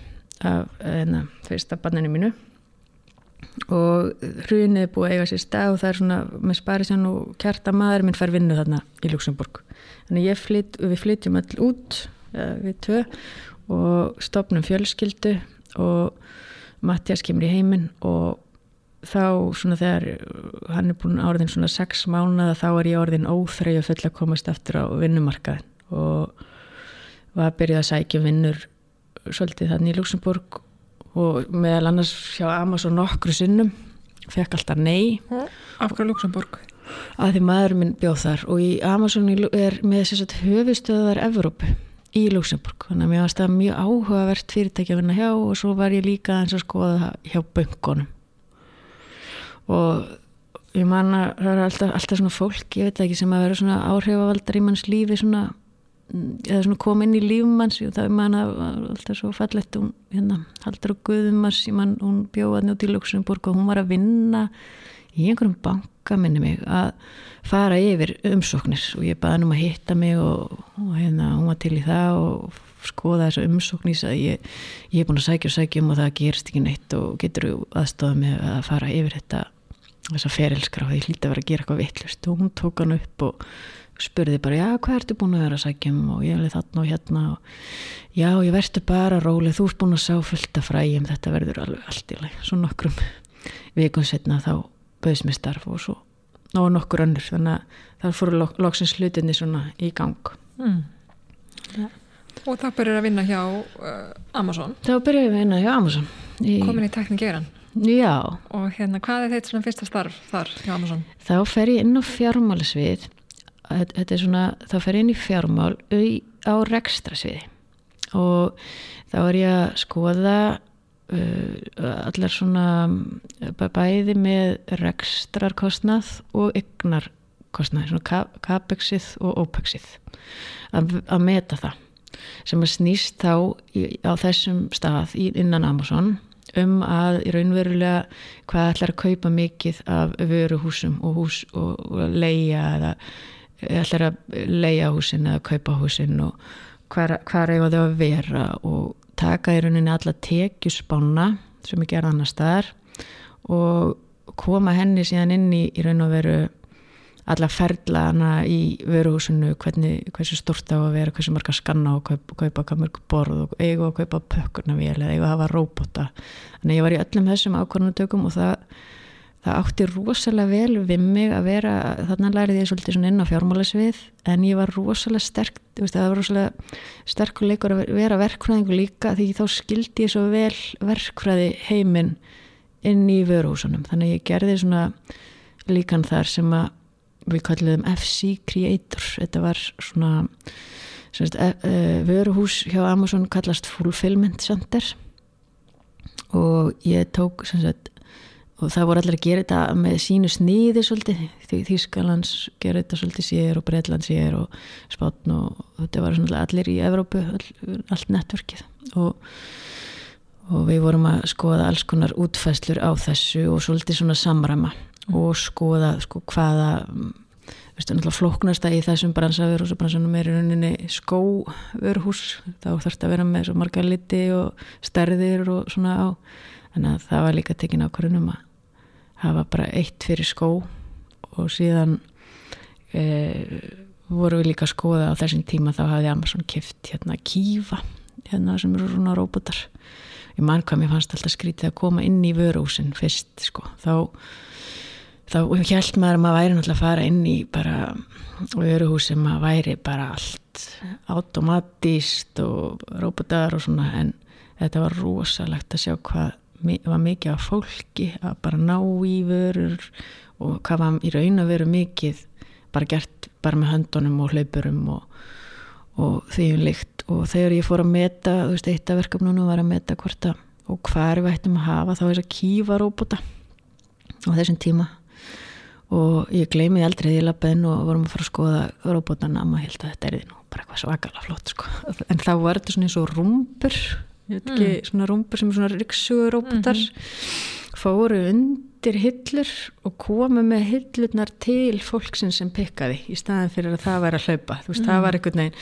af enna, fyrsta banninu mínu og hrunið er búið að eiga sér stað og það er svona með sparisjan og kjarta maður minn fær vinnu þarna í Luxemburg þannig flyt, við flytjum all út við tvö og stopnum fjölskyldu og Mattias kemur í heiminn og þá svona þegar hann er búin áriðin svona sex mánuða þá er ég orðin óþreyju full að komast aftur á vinnumarkaðin og var að byrja að sækja vinnur svolítið þannig í Luxemburg og meðal annars hjá Amazon nokkru sinnum fekk alltaf nei. Af hverju Luxemburg? að því maður minn bjóð þar og í Amazon er með að höfustöðar Evrópu í Luxemburg þannig að mér varst það mjög áhugavert fyrirtæki að vinna hjá og svo var ég líka eins að skoða hjá böngunum og ég man að það er alltaf, alltaf svona fólk ég veit ekki sem að vera svona áhrifavaldar í manns lífi svona eða svona kom inn í lífumanns og það er manna alltaf svo fallett hún hérna haldur og guðumars man, hún bjóði nút í Luxemburg og hún var að vinna í einhverjum banka minni mig að fara yfir umsóknir. Og ég baði hann um að hitta mig og, og hérna hún var til í það og skoða þessu umsóknís að ég, ég er búin að sækja og sækja um og það gerst ekki neitt og getur aðstofað mig að fara yfir þetta þessa ferilskra og ég hlýtti að vera að gera eitthvað vittlust og hún tók hann upp og spurði bara, já, hvað ertu búin að vera að sækjum og ég hefði þarna og hérna og já, ég verður bara rólið, þú erst búin að sá fullt af fræjum, þetta verður alveg allt í leið, svo nokkrum vikun setna þá bauðs mér starf og svo og nokkur önnur, þannig að það fóru loksins slutinni svona í gang mm. ja. Og það byrjar að vinna hjá uh, Amazon Það byrjar að vinna hjá Amazon í... Komin í tekníkeiran Já Og hérna, hvað er þeitt svona fyrsta starf þar hjá Amazon? Þá fer ég inn á fjármálisvið þetta er svona, þá fer inn í fjármál á rekstrasviði og þá er ég að skoða uh, allar svona bæði með rekstrarkostnað og ygnarkostnað svona capexið og opexið að, að meta það. Sem að snýst þá í, á þessum stað innan Amazon um að í raunverulega hvað ætlar að kaupa mikið af vöruhúsum og hús og, og leia eða ætlar að leia húsin eða kaupa húsin og hvar, hvar eiga þau að vera og taka í rauninni alla tekjusbána sem er gerð annar staðar og koma henni síðan inn í, í raun og veru alla ferðlana í veruhúsinu hvernig, hversu stort á að vera hversu marga skanna og kaupa, kaupa hvað mörg borð og eiga að kaupa pökkurna vel eða eiga að hafa róbota. Þannig ég var í öllum þessum ákvarðanutökum og það það átti rosalega vel við mig að vera, þannig lærið ég svolítið inn á fjármálasvið en ég var rosalega sterk, það var rosalega sterkuleikur að vera verkfræðingu líka því þá skildi ég svo vel verkfræði heiminn inn í vöruhúsunum, þannig ég gerði svona líkan þar sem að við kalliðum FC Creator þetta var svona semst, e, e, vöruhús hjá Amazon kallast Fulfillment Center. Og ég tók semst, og það voru allir að gera þetta með sínu sniði svolítið Þýskalands gera þetta svolítið sér og Breitland sér og Spátn og þetta var allir í Evrópu all, allt nettverkið og, og við vorum að skoða alls konar útfæslur á þessu og svolítið svona samræma og skoða sko hvaða veistu, náttúrulega flóknasta í þessum bransanum er í rauninni skóvörhús þá þetta að vera með marga liti og stærðir og svona á þannig að það var líka tekin ákvörðunum að hafa bara eitt fyrir skó og síðan e, voru við líka að skoða á þessum tíma þá hafði Amazon kift hérna Kiva hérna sem eru svona robotar ég mann hvað mér fannst alltaf skrítið að koma inn í vörúsin fyrst sko. Þá þá held maður að maður væri náttúrulega að fara inn í bara vöruhús sem maður væri bara allt automatíst og robotar og svona en þetta var rosalegt að sjá hvað var mikið af fólki að bara ná í vörur og hvað var í raun að vera mikið bara gert bara með höndunum og hlaupurum og, og því um og þegar ég fór að meta, þú veist, eitt af verkefnunum var að meta hvort að og hvað við ættum að hafa þá þess að kýfa róbota á þessum tíma. Og ég gleymiði aldrei því inn og vorum að fara að skoða róbotana og maður held að þetta er því nú bara eitthvað svakalega flott sko. en þá var þetta svona eins og rúmbur ég veit ekki, mm. svona rúmbur sem er svona riksuguróbotar mm -hmm. fóru undir hillur og komu með hillurnar til fólksinn sem pikkaði í staðin fyrir að það væri að hlaupa þú veist, mm. það var einhvern veginn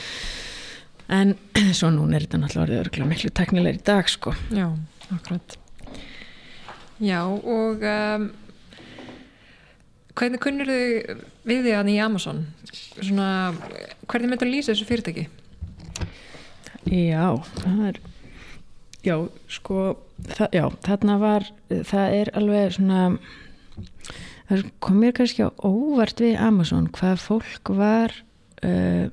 en svo núna er þetta náttúrulega örgulega miklu teknilegir í dag sko Já, akkurat Já, og um, hvernig kunnur þau við því að í Amazon svona, hvernig myndur lýsa þessu fyrirtæki? Já, það er Já, sko, það, já, þarna var, það er alveg svona, það kom mér kannski á óvart við Amazon hvað fólk var, uh,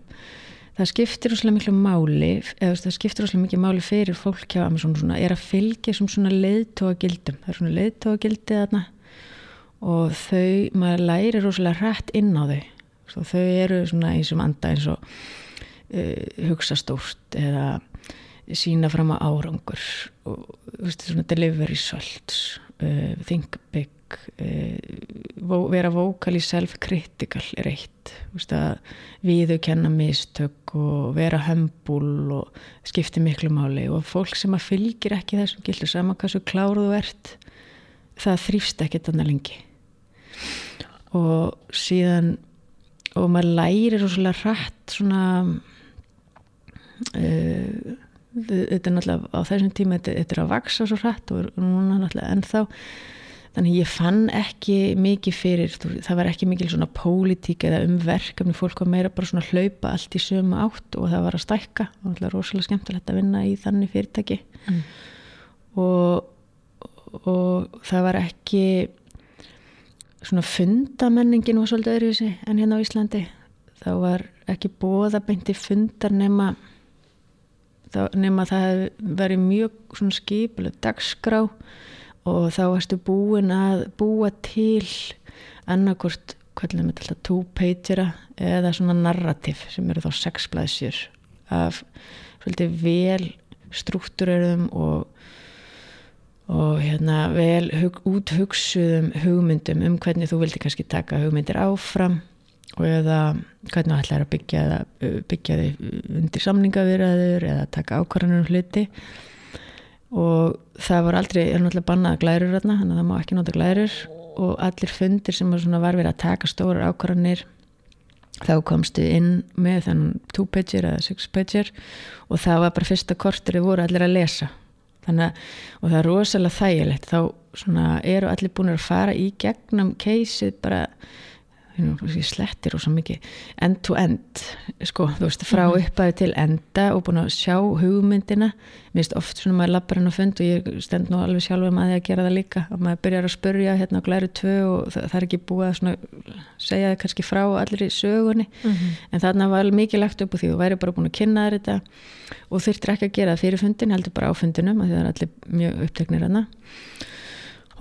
það skiptir úrslega miklu máli, eða það skiptir úrslega miklu máli fyrir fólk hjá Amazon svona, er að fylgja sem svona leiðtóa gildum, það er svona leiðtóa gildið þarna og þau, maður læri úrslega rætt inn á þau, Svo þau eru svona eins og anda eins og uh, hugsa stórt eða sína fram á árangur. Og veist, svona delivery salts uh, think big uh, vera vocally self-critical er eitt. Veist, við þau kenna mistök og vera hömbul og skipti miklu máli. Og fólk sem að fylgir ekki þessum gildur saman hvað svo kláruðu ert það þrýfst ekki þannig lengi. Og síðan og maður lærir rosalega hrætt svona uh, þetta er náttúrulega á þessum tíma þetta, þetta er að vaksa svo hrætt og núna náttúrulega ennþá. Þannig ég fann ekki mikið fyrir það var ekki mikið svona pólitík eða umverkefni, fólk var meira bara svona hlaupa allt í sömu átt og það var að stækka. Og náttúrulega rosalega skemmtilegt að vinna í þannig fyrirtæki. Mm. og, og það var ekki svona fundamenningin var svolítið öðruvísi en hérna á Íslandi. Þá var ekki bóðabeinti fundar nema nema það hefði verið mjög skipileg dagskrá og þá erstu búin að búa til annarkort two-pagera eða svona narrativ sem eru þá sexblæsjur af svolítið vel struktúrörum og og hérna vel hug, úthugsuðum hugmyndum um hvernig þú vildi kannski taka hugmyndir áfram og eða hvernig ætlar að byggja, byggja þið undir samningavirðaður eða taka ákvarðanum hluti. Og það var aldrei, er náttúrulega bannað glærur þarna, þannig að það má ekki nota glærur. Og allir fundir sem var verið að taka stórar ákvarðanir þá komstu inn með þann two-pager eða six-pager. Og það var bara fyrsta kortur þau voru allir að lesa. Þannig og það er rosalega þægilegt. Þá eru allir búin að fara í gegnum keysið bara slettir og svo mikið end to end sko, þú veist, frá -hmm. upphæðu til enda og búin að sjá hugmyndina mér finnst oft svona maður lappar hann á fund og ég stend nú alveg sjálf um að því að gera það líka og maður byrjar að spurja hérna á glæru tvö og það, það er ekki búið að svona segja það kannski frá allir í sögunni mm -hmm. en þarna var mikið lagt upp og því þú væri bara búin að kynna þér þetta og þurftir ekki að gera það fyrir fundin heldur bara á fundinum að það er allir mjög uppteknir hana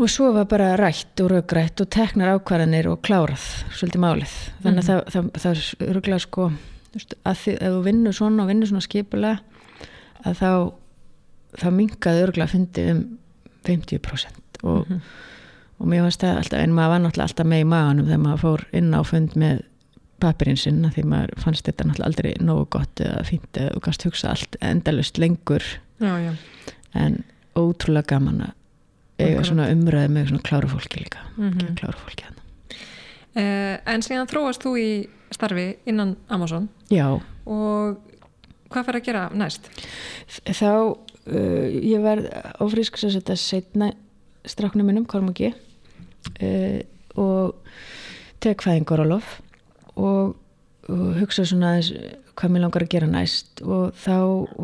og svo var bara rætt og raugrætt og teknar ákvarðanir og klárað svolítið málið. Þannig að það, það, það er röglega sko að því, ef þú vinnur svona og vinnur svona skipulega að þá þá mingaði örgulega að fyndi um 50% og, og mér varst það alltaf, en maður var náttúrulega alltaf með í maganum þegar maður fór inn á fund með papirinn sinna því maður fannst þetta náttúrulega aldrei nógu gott eða fínt eða þú kannst hugsa allt endalust lengur. Já, já. en ótrúlega gaman að eiga svona umræði með svona kláru fólki líka. Mhm. kláru fólki hann Eh, en síðan þróast þú í starfi innan Amazon. Já, og hvað fyrir að gera næst? þá uh, ég verð ófrísk sem þetta setna stráknum minnum, Kormaki uh, og tek fæðingar á lof og, og hugsa svona hvað mér langar að gera næst. Og þá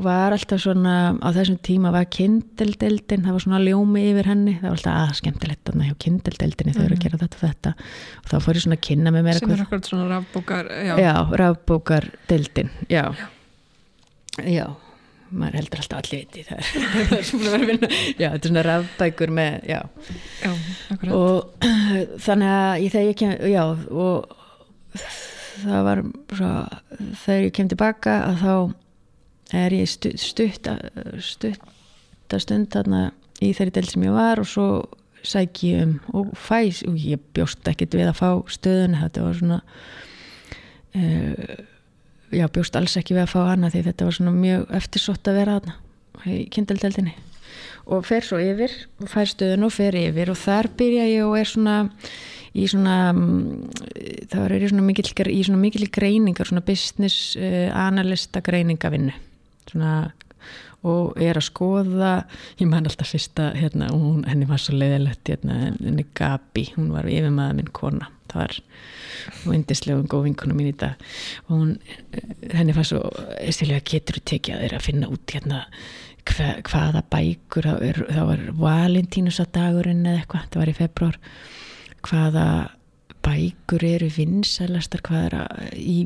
var alltaf svona á þessum tíma var kindeldeldin það var svona ljómi yfir henni. Það var alltaf að skemmtilegt þarna hjá kindeldeldinni þau eru að gera þetta og þetta. Og þá fór ég svona að kynna með mér sem er akkurat svona rafbókar já. já, rafbókar deildin já. já maður heldur alltaf allir viti það. Er, svona að að vinna. Já, þetta er svona rafbækur með já. Já, og þannig að ég, þegar ég kem já, og það var svo, þegar ég kem tilbaka að þá er ég stutt stutt, stutt stund þarna í þeirri deild sem ég var og svo sæk ég um og fæs og ég bjóst ekkit við að fá stöðun þetta var svona uh, já, bjóst alls ekki við að fá hana því þetta var svona mjög eftirsótt að vera hana í kindeldeldinni og fer svo yfir og fær stöðun og fer yfir og þar byrja ég og er svona í svona mm, þá er ég svona mikil, í svona mikil greiningar svona business uh, analysta greiningavinnu svona og er að skoða ég man alltaf fyrsta hérna, hún, henni var svo leiðilegt hérna, henni Gabi, hún var yfirmaða minn kona. Það var vindislega og góð vinkona mín í dag. Og hún, henni var svo stilega getur þú tekið að þeirra að finna út hérna hva, hvaða bækur það, er, það var valentínusadagurinn eða eitthvað, það var í februar hvaða bækur eru vinsælastar hvað er að, í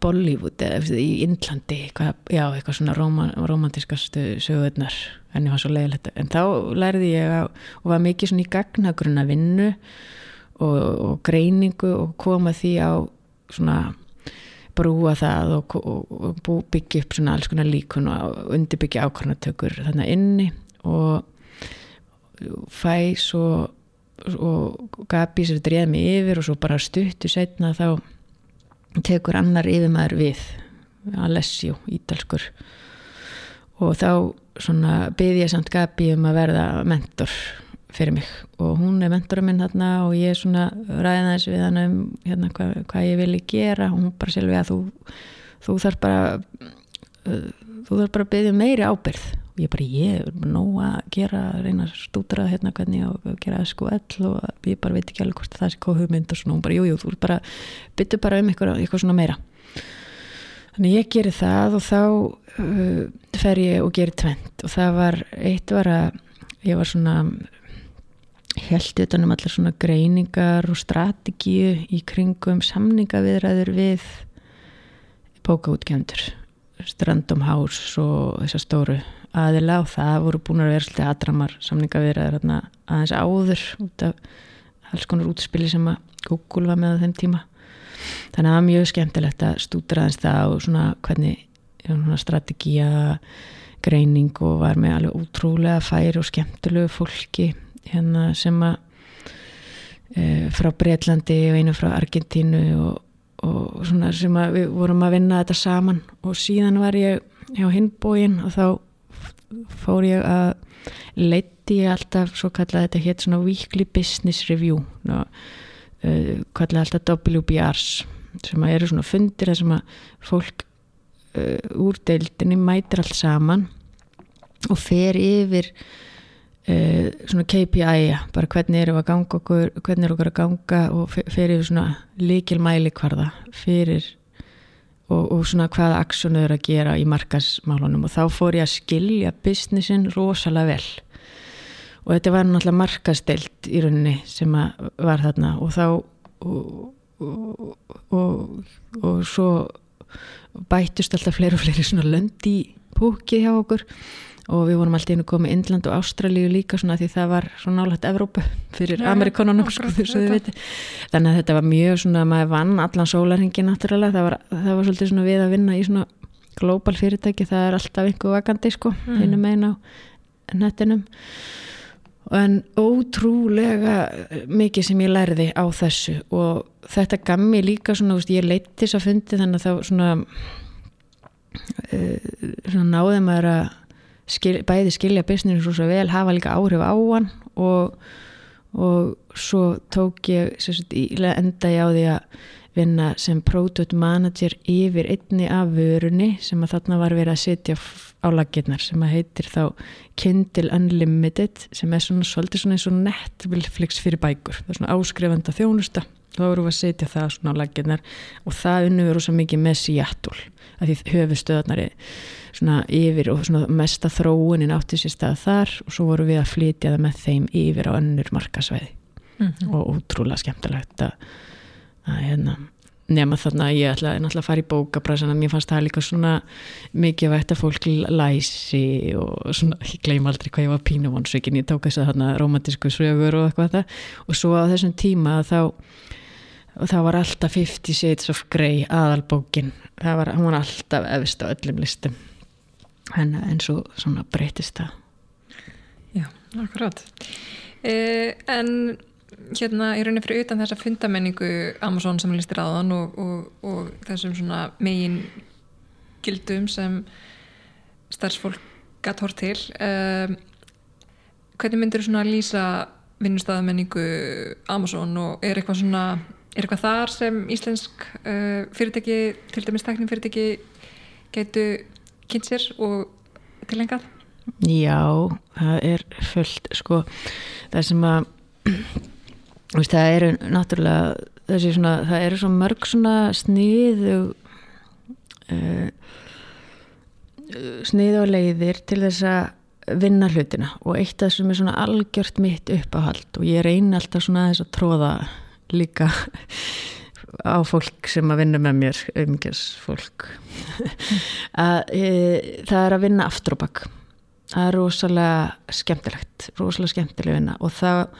Bollywood eða í eitthvað, já, eitthvað svona róman, romantiskastu sögurnar en ég var svo leiðilegt en þá lærði ég að, og var mikið svona í gagnagrunna vinnu og, og greiningu og koma því á svona brúa það og, og, og byggja upp svona alls konar líkun og undirbyggja ákvarnatökur þannig inni og fæ svo og Gabi sér dreið mig yfir og svo bara stuttu setna þá tekur annar yfirmaður við Alessio, ítalskur. Og þá svona byði ég samt Gabi um að verða mentor fyrir mig. Og hún er mentorum minn hérna og ég svona ræðina þessu við hann um hérna, hvað, hvað ég vilji gera. Og hún bara selvi að þú, þú þarf bara uh, þú þarf bara að byggja meiri ábyrð ég bara ég er nóg að gera reyna að stútra hérna hvernig og gera all og ég bara veit ekki alveg hvort það sé hvað hugmynd og svona. Og bara jújú jú, þú bara byggja bara um eitthvað, eitthvað svona meira. Þannig ég geri það og þá uh, fer ég og geri tvent og það var, eitt var að ég var svona held utanum allar svona greiningar og strategíu í kringum samningaviðræður við bókaútgefndur Strandom House og þessar stóru aðila og það voru búin að vera svolítið aðdramar samningaviðræður aðeins áður út af alls konar útspili sem að Google var með á þeim tíma. Þannig að það var mjög skemmtilegt að stúdra aðeins það og svona hvernig svona strategía greining og var með alveg útrúlega færi og skemmtilegu fólki hérna sem að e, frá Breitlandi og einu frá Argentínu og, og svona sem að við vorum að vinna þetta saman. Og síðan var ég hjá hinbóin og þá fór ég að leiti ég alltaf svo kallaði þetta hétt svona weekly business review ná, uh, kallaði alltaf WBRs sem eru svona fundir sem að fólk uh, úr deildinni mætir allt saman og fer yfir uh, svona KPI bara hvernig eru að ganga okkur hvernig eru okkur að ganga og fer yfir svona líkil mæli hvarða fyrir og, og svona hvaða aksjónu eru að gera í markasmálunum og þá fór ég að skilja businessin rosalega vel. Og þetta var náttúrulega markastelt í rauninni sem var þarna. Og þá og, og, og svo bættust alltaf fleiri og fleiri svona lönd í púkið hjá okkur og við vorum alltaf inn að koma í Indland og Ástralíu líka svona því það var svona nálægt Evrópu fyrir Amerikonunum sko, þess að þið auðvitað. viti þannig að þetta var mjög svona, maður vann allan sólarhengin náttúrulega, það var, það var svolítið svona við að vinna í svona global fyrirtæki. Það er alltaf einhver vakandi sko Mm. hinum megin á nettinum. En ótrúlega mikið sem ég lærði á þessu. Og þetta gaf mér líka svona, veist, ég leitt þess að fundi þannig að þá svona uh, svona náði maður að skil, bæði skilja business svo vel, hafa líka áhrif á hann og, og svo tók ég sagt, enda ég á því að vinna sem product manager yfir einni af vörunni sem að þarna var verið að setja á laginnar sem að heitir þá Kindle Unlimited sem er svona svolítið svona eins og Netflix fyrir bækur. Það er svona áskrifanda þjónusta þá vorum við að setja það svona á laginnar og það unnum við rosa mikið með Seattle að því höfustöðarnari svona yfir og svona mesta þróunin átti sér stað þar og svo vorum við að flytja það með þeim yfir á önnur markasvæði Mhm. og ótrúlega skemmtilegt að, að hérna nema þarna að ég ætla, ég ætla að fara í bókabræðsana mér fannst það líka svona mikið vægt að fólk læsi og svona, ég gleym aldrei hvað ég var pínumonsvikin ég tók þess að þarna romantísku sögur og eitthvað það og svo á þessum tíma þá og það var alltaf 50 Shades of Grey aðalbókin, það var, hún var alltaf efist á öllum listum. En, en svo svona breytist það. Já, akkurat. Eh, en hérna í rauninni fyrir utan þessa fundamenningu Amazon sem listir aðan og, og, og þessum svona megin gildum sem starfsfólk gatt hort til um, hvernig myndir þú svona lýsa vinnustæðamenningu Amazon og er eitthvað svona er eitthvað þar sem íslensk uh, fyrirtæki, til dæmis tæknin fyrirtæki gætu kynnt sér og tilengað? Já, það er fullt sko, það sem að veist, það eru náttúrulega þessi svona, það eru svo mörg svona sniðu uh, sniðu og leiðir til þess að vinna hlutina og eitt af þessum er svona algjört mitt uppáhald og ég reyni alltaf svona þess að tróða líka á fólk sem að vinna með mér umgjars fólk að e, það er að vinna aftur og bakk það er rosalega skemmtilegt rosalega skemmtileg vinna. Og þá,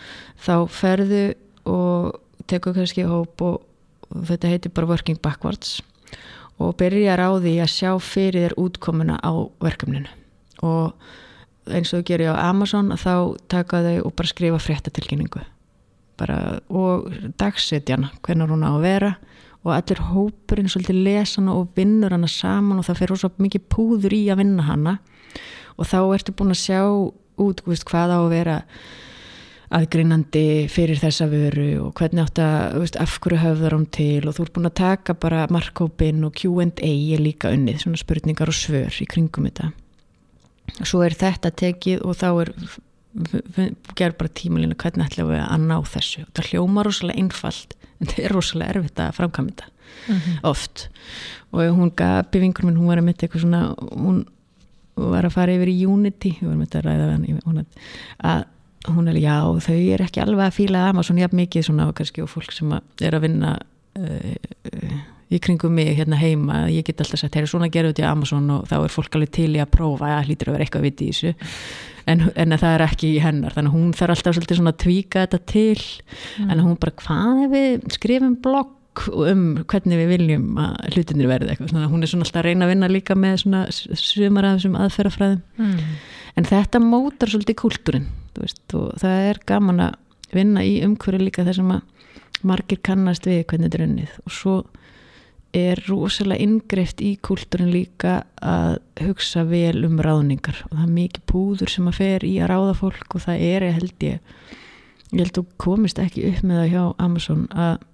þá ferðu og tekur kannski hóp og, og þetta heitir bara working backwards og byrjar á því að sjá fyrir þér útkomuna á verkefninu. Og eins og þú gerir á Amazon þá taka þau og bara skrifa fréttatilkynningu bara, og dagsetjana hvernig hún á að vera og allir hópurinn svolítið lesa hana og vinnur hana saman og það fer rosa mikið púður í að vinna hana og þá ertu búin að sjá út veist, hvað á að vera aðgreinandi fyrir þessa vöru og hvernig átt að, veist, af hverju höfðar hún til og þú ert búin að taka bara markkópin og Q&A er líka unnið, svona spurningar og svör í kringum þetta. Svo er þetta tekið og þá er gerð bara tímalínu hvernig ætlum við að ná þessu. Það hljóma rosalega einfalt en það er rosalega erfitt að framkvæmja þetta Mm -hmm. oft og hún gapi vingur minn, hún var að mitt eitthvað svona, hún var að fara yfir í Unity, við varum að ræða hann hún, að hún er, já þau er ekki alveg að fíla Amazon jafn mikið svona og kannski og fólk sem að er að vinna uh, uh, í kringum mig hérna heima, ég get alltaf sagt, þeir eru svona að út í Amazon og þá er fólk alveg til í að prófa, já hlýtur að vera eitthvað viti í þessu en, en það er ekki í hennar. Þannig að hún þarf alltaf svolítið svona að tvíka þetta til. Mm. en hún bara, hvað ef við skrifum blogg um hvernig við viljum að hlutinir verði eitthvað, þannig að hún er svona alltaf að reyna að vinna líka með svona sumar af þessum aðferðafræðum. Mm. en þetta mótar svolítið kúltúrin og það er gaman að vinna í umhverju líka þar sem að margir kannast við hvernig þetta er unnið. Og svo er rosalega inngreift í kúltúrin líka að hugsa vel um ráðningar. Og það er mikið púður sem að fer í að ráða fólk og það er, held ég ég held þú komist ekki upp með það hjá Amazon að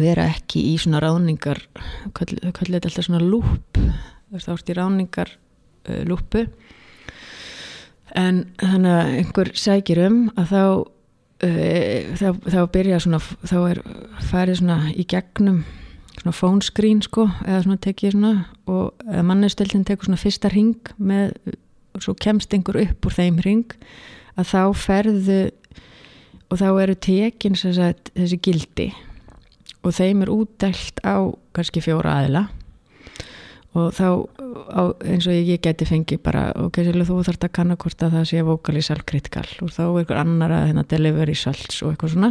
vera ekki í svona ráðningar þau kallir þetta alltaf svona lúp þá ert í ráðningar uh, lúpu en þannig að einhver sækir um að þá uh, þá, þá byrja svona þá er farið svona í gegnum svona phone screen sko eða svona tekið svona og mannestöldin tekur svona fyrsta ring með og svo kemst einhver upp úr þeim ring að þá ferðu og þá eru tekin sagt, þessi gildi. Og þeim er útdælt á kannski fjóra aðila. Og þá á, eins og ég, ég geti fengið bara ok, sérlega þú þarfst að kanna hvort að það sé vokalísal kritikal og þá er einhver annar að hérna, delivery salts og eitthvað svona.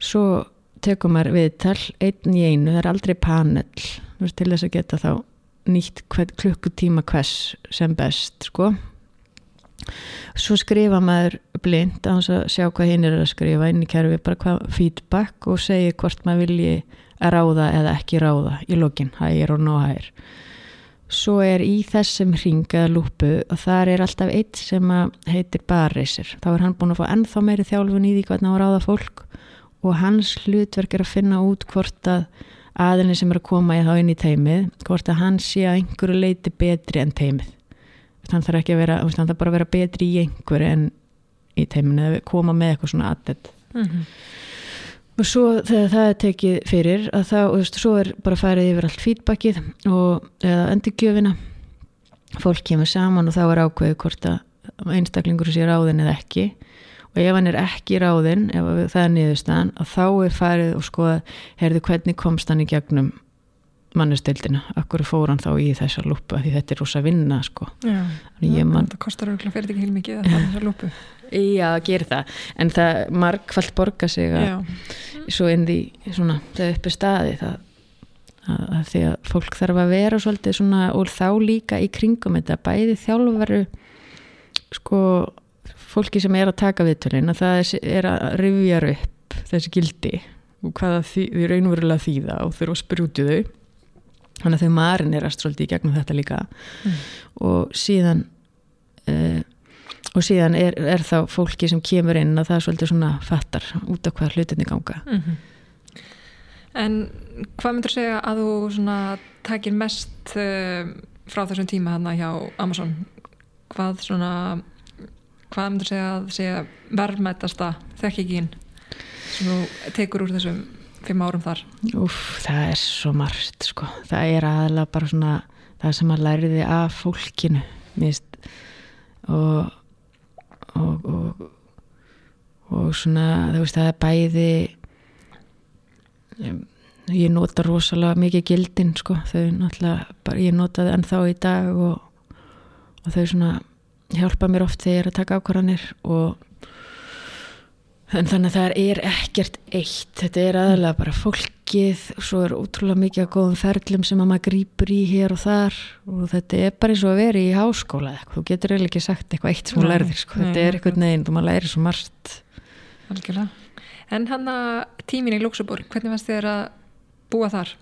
Svo tekum maður viðtal einn í einu, það er aldrei panel veist, til þess að geta þá nýtt klukkutíma hvers sem best sko. Svo skrifa maður blind að sjá hvað hinn er að skrifa inn í kerfi bara hvað feedback og segja hvort maður vilji að ráða eða ekki ráða í lokin, hægir og nóhægir. Svo er í þessum ringaða lúpu og þar er alltaf eitt sem heitir barreysir þá er hann búin að fá ennþá meiri þjálfun í því hvernig að ráða fólk og hans hlutverk er að finna út hvort að aðinni sem er að koma í þá inn í teimið hvort að hann sé að einhverju leiti betri en teimið hann þarf ekki að vera, hann þarf bara að vera betri í einhverju en í teiminu eða koma með eitthvað svona aðdett mm -hmm. og svo þegar það er tekið fyrir að þá, og þú veist, svo er bara farið yfir allt feedbackið og eða endurgjöfina. Fólk kemur saman og þá er ákveðið hvort að einstaklingur sé ráðin eða ekki og ef hann er ekki ráðin ef það er niðurstaðan, að þá er farið og skoða, heyrðu hvernig komst hann í gegnum mannustildina akkur fór hann þá í þessa lúpu því þetta er rosa vinna sko. Já, man... það kostar auðvitað fyrir ekki heil mikið að það er þessa lúpu Já, gerir það, en það markvallt borga sig að svo inn því svona, það uppi staði það að, að því að fólk þarf að vera svolítið svona og þá líka í kringum þetta. Bæði þjálfveru sko fólki sem er að taka viðtölin að það er að rifja upp þessi gildi og hvaða því, því raunverulega þýða og þurfa að sprúti þau þannig að þau marinerast svolítið í gegnum þetta líka mm. og síðan uh, og síðan er, er þá fólki sem kemur inn að það er svolítið svona fattar út af hvað hlutinni ganga mm -hmm. En hvað myndur segja að þú svona takir mest uh, frá þessum tíma hann hjá Amazon hvað svona hvað myndur segja að segja verðmættasta þekkikinn sem þú tekur úr þessum fimm árum þar? Úf, það er svo margt sko. það er aðalega bara svona það sem að læriði af fólkinu mist og og, og og svona þú veist það er bæði ég nota rosalega mikið gildin sko þau náttúrulega, bara, ég nota það ennþá í dag og, og þau svona hjálpa mér oft þegar ég er að taka ákvarðanir og En þannig að það er ekkert eitt, þetta er aðalega bara fólkið og svo er útrúlega mikið að góðum ferlum sem að maður grýpur í hér og þar og þetta er bara eins og að vera í háskóla eitthvað, þú getur eiginlega ekki sagt eitthvað eitt sem þú lærðir, sko. þetta er eitthvað neginn, þú maður læri svo margt. Algjörlega. En hann að tímin í Luxemburg, hvernig fannst þér að búa þar?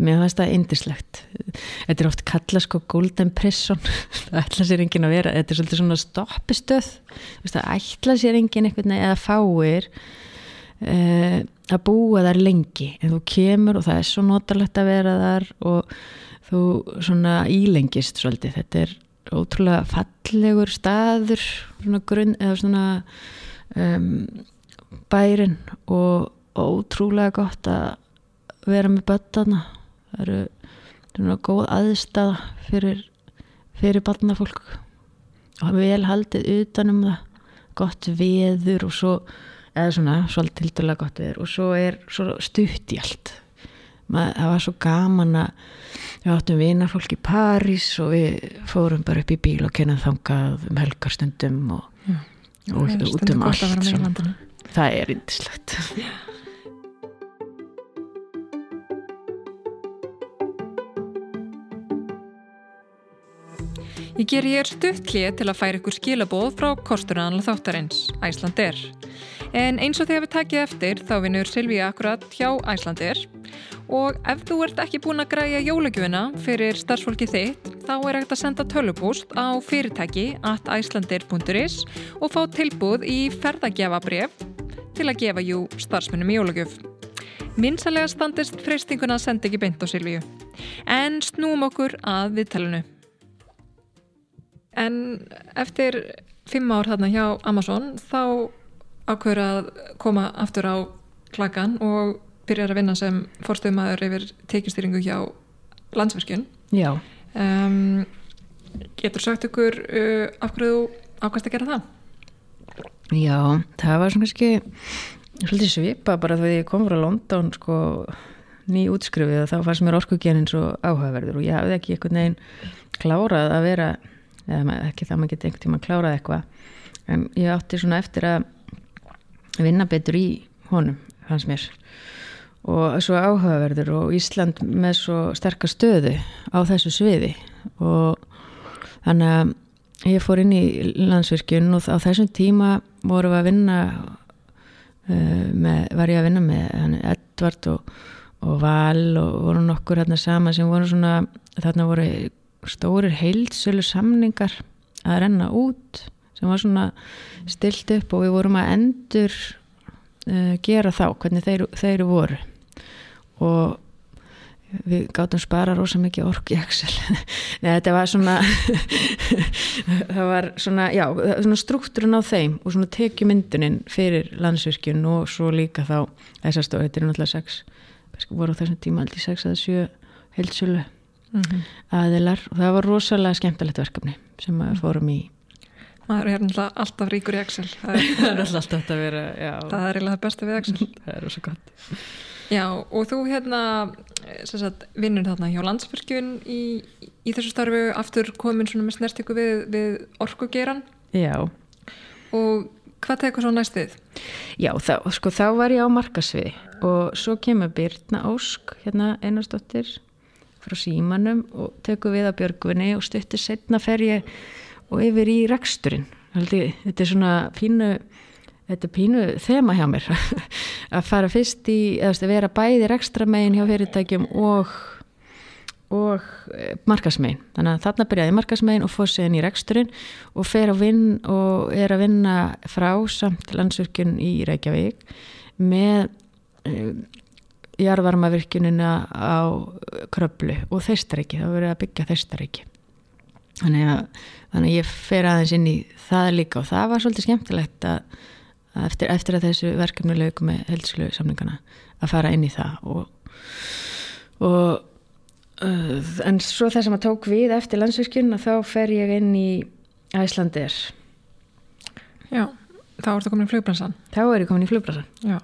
Mér finnst það indislegt Þetta er oft kalla sko golden prison. Það ætla sér engin að vera. Þetta er svolítið svona stoppistöð. Það ætla sér engin eitthvað eða fáir uh, að búa þar lengi. En þú kemur og það er svo notalegt að vera þar og þú svona ílengist svolítið. Þetta er ótrúlega fallegur staður svona grunn eða svona um, bærin og ótrúlega gott að vera með bötana það eru svona góð aðstæða fyrir, fyrir barnafólk. Og vel haldið utanum það. Gott veður og svo eða svona svolítið tildulega gott veður. Og svo er svo stutt í allt. Mað, það var svo gaman að við áttum vinarfólk í París og við fórum bara upp í bíl og kynnaðum þangað um helgarstundum og, mm. og, og út um allt það er yndislegt Ég ger ég er stuttlið til að færa ykkur skilabóð frá kosturannal þáttarins, Æslander. En eins og þegar við takið eftir þá vinur Silvíja akkurat hjá Æslander og ef þú ert ekki búin að græja jólagjöfina fyrir starfsfólki þitt þá er ekkert að senda tölupúst á fyrirtæki at æslander.is og fá tilbúð í ferðagjafabref til að gefa jú starfsmunum jólagjöf. Minnsalega standist freystinguna að senda ekki beint á Silvíju. En snúum okkur að viðtælunu. En eftir fimm ár þarna hjá Amazon þá ákveður að koma aftur á klagan og byrjar að vinna sem fórstöðumæður yfir tekistýringu hjá landsverkjun. Já. Um, getur sagt ykkur uh, af hverju ákvæmst að gera það? Já, það var svona kannski svolítið svipa bara því ég kom frá London sko ný útskrifið og þá fannst mér orkugenin svo áhugaverður og ég hafði ekki einhvern veginn klárað að vera eða ekki það maður geti einhvern tíma klárað eitthvað. En ég átti svona eftir að vinna betur í honum fannst mér. Og svo áhugaverður og Ísland með svo sterkast stöðu á þessu sviði. Og þannig að ég fór inn í landsvirkjun og á þessum tíma voru að vinna uh, með, var ég að vinna með Edvard og, og Val og voru nokkur hérna sama sem voru svona þarna voru stórir heilsölu samningar að renna út sem var svona stilt upp og við vorum að endur uh, gera þá hvernig þeir, þeir voru. Og við gáttum spara rosa mikið ork í Excel. Nei, þetta var svona það var svona, já, svona struktúrun á þeim og svona tekjumyndunin fyrir landsvirkjun og svo líka þá þessar stóð, þetta er náttúrulega sex voru á þessum tíma aldrei sex eða sjö heilsölu mm -hmm. aðilar. Og það var rosalega skemmtilegt verkefni sem við fórum í. Maður er náttúrulega alltaf ríkur í Excel. Það er, það er alltaf að vera já. það er það besta við Excel. Það er rosa gott. Já, og þú hérna sagt, vinnur þarna hjá landsfyrkjun í, í þessu starfu aftur komin svona með snertiku við, við orkugeran Já. Og hvað tekur svo næstuð? Já, þá, sko þá var ég á markasviði og svo kemur Birna Ósk hérna einastóttir frá símanum og tekur við að björgvinni og stuttir setna fer ég og yfir í reksturinn. Þetta er svona pínu þetta er pínu þema hjá mér. Að fara fyrst í, eða vera bæðir ekstra megin hjá fyrirtækjum og og eh, markasmegin þannig að þarna byrjaði markasmegin og fór séðin í reksturinn og fer að vinn og er að vinna frá samt landsvirkjun í Reykjavík með e, jarðvarmavirkjunina á Kröplu og Þeistaríki, það verið að byggja Þeistaríki. Þannig að, þannig að ég fer aðeins inn í það líka og það var svolítið skemmtilegt að eftir, eftir að þessu verkefni lögum með heldslu samlingana að fara inn í það og, og uh, en svo þess að maður tók við eftir landsvirkjun þá fer ég inn í Æslandir Já, þá ertu komin í flugbransan Þá er ég komin í flugbransan Já,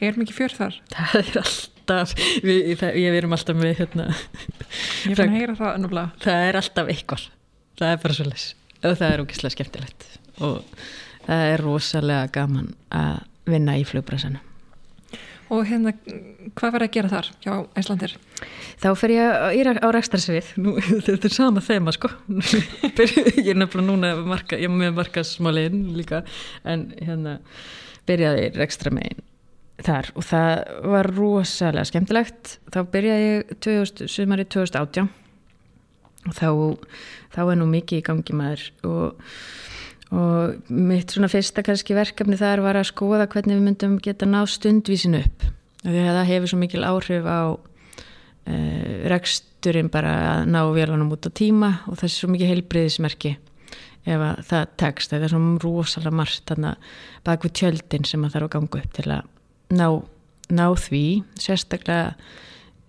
er mikið fjör þar? Það er alltaf við, það, ég verum alltaf með hérna Ég fann að heyra það ennumlega Það er alltaf eitthvað, það er bara svo les og það er ógislega skemmtilegt. Og það er rosalega gaman að vinna í flugbræsana Og hérna, hvað verður að gera þar hjá Æslandir? Þá fer ég á rækstarsvið, þetta er sama þema sko, ég er nefnilega núna marka, ég er með marka smálinn líka, en hérna byrjaði rækstra megin þar og það var rosalega skemmtilegt, þá byrjaði ég 2000, sumari 2018 og þá, þá er nú mikið í gangi maður og og mitt svona fyrsta kannski verkefni þar var að skoða hvernig við myndum geta ná stundvísin upp. Því að það hefur svo mikil áhrif á e, reksturinn bara að ná vélanum út á tíma og það er svo mikið heilbriðismerki ef að það tekst, það er svona rosalega margt bak við tjöldin sem að þarf að ganga upp til að ná, ná því, sérstaklega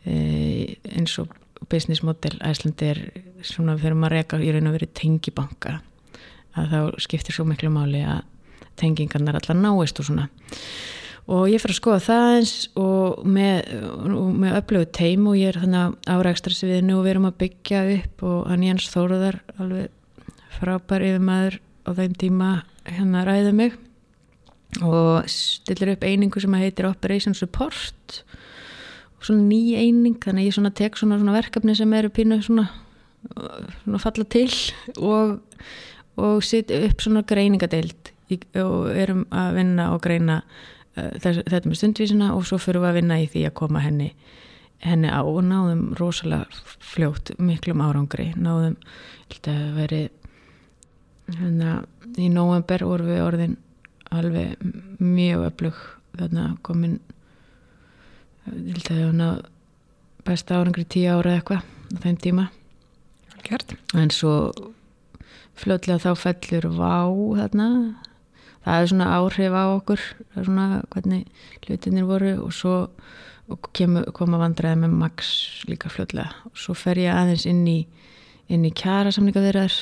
e, eins og business model æslandi er svona fyrir maður reyka í raun og verið tengibanka að þá skiptir svo miklu máli að tengingarnar allar náist og svona. Og ég fyrir að skoða það eins og með, upplöfu teim og ég er þannig á rækstrarsviðinu og við erum að byggja upp og hann Jens Þóruðar alveg frábær yfir maður á þeim tíma hérna ræði mig og stillir upp einingu sem heitir Operation Support. Og svona ný eining þannig að ég tek svona, svona verkefni sem eru pínu svona, svona falla til og og setja upp svona greiningadeild og erum að vinna og greina uh, þetta með stundvísina og svo fyrir við að vinna í því að koma henni henni á og náðum rosalega fljótt miklum árangri. Náðum að veri hérna í november voru við orðin alveg mjög öflug þarna komin hérna besta árangri tíu ára eitthvað á þeim tíma. Kjört. en svo fljóðlega þá fellur vá þarna. Það er svona áhrif á okkur svona hvernig hlutinir voru og svo og kemur, koma vandræði með Max líka fljóðlega og svo fer ég aðeins inn í inn í kjara samninga þeirrar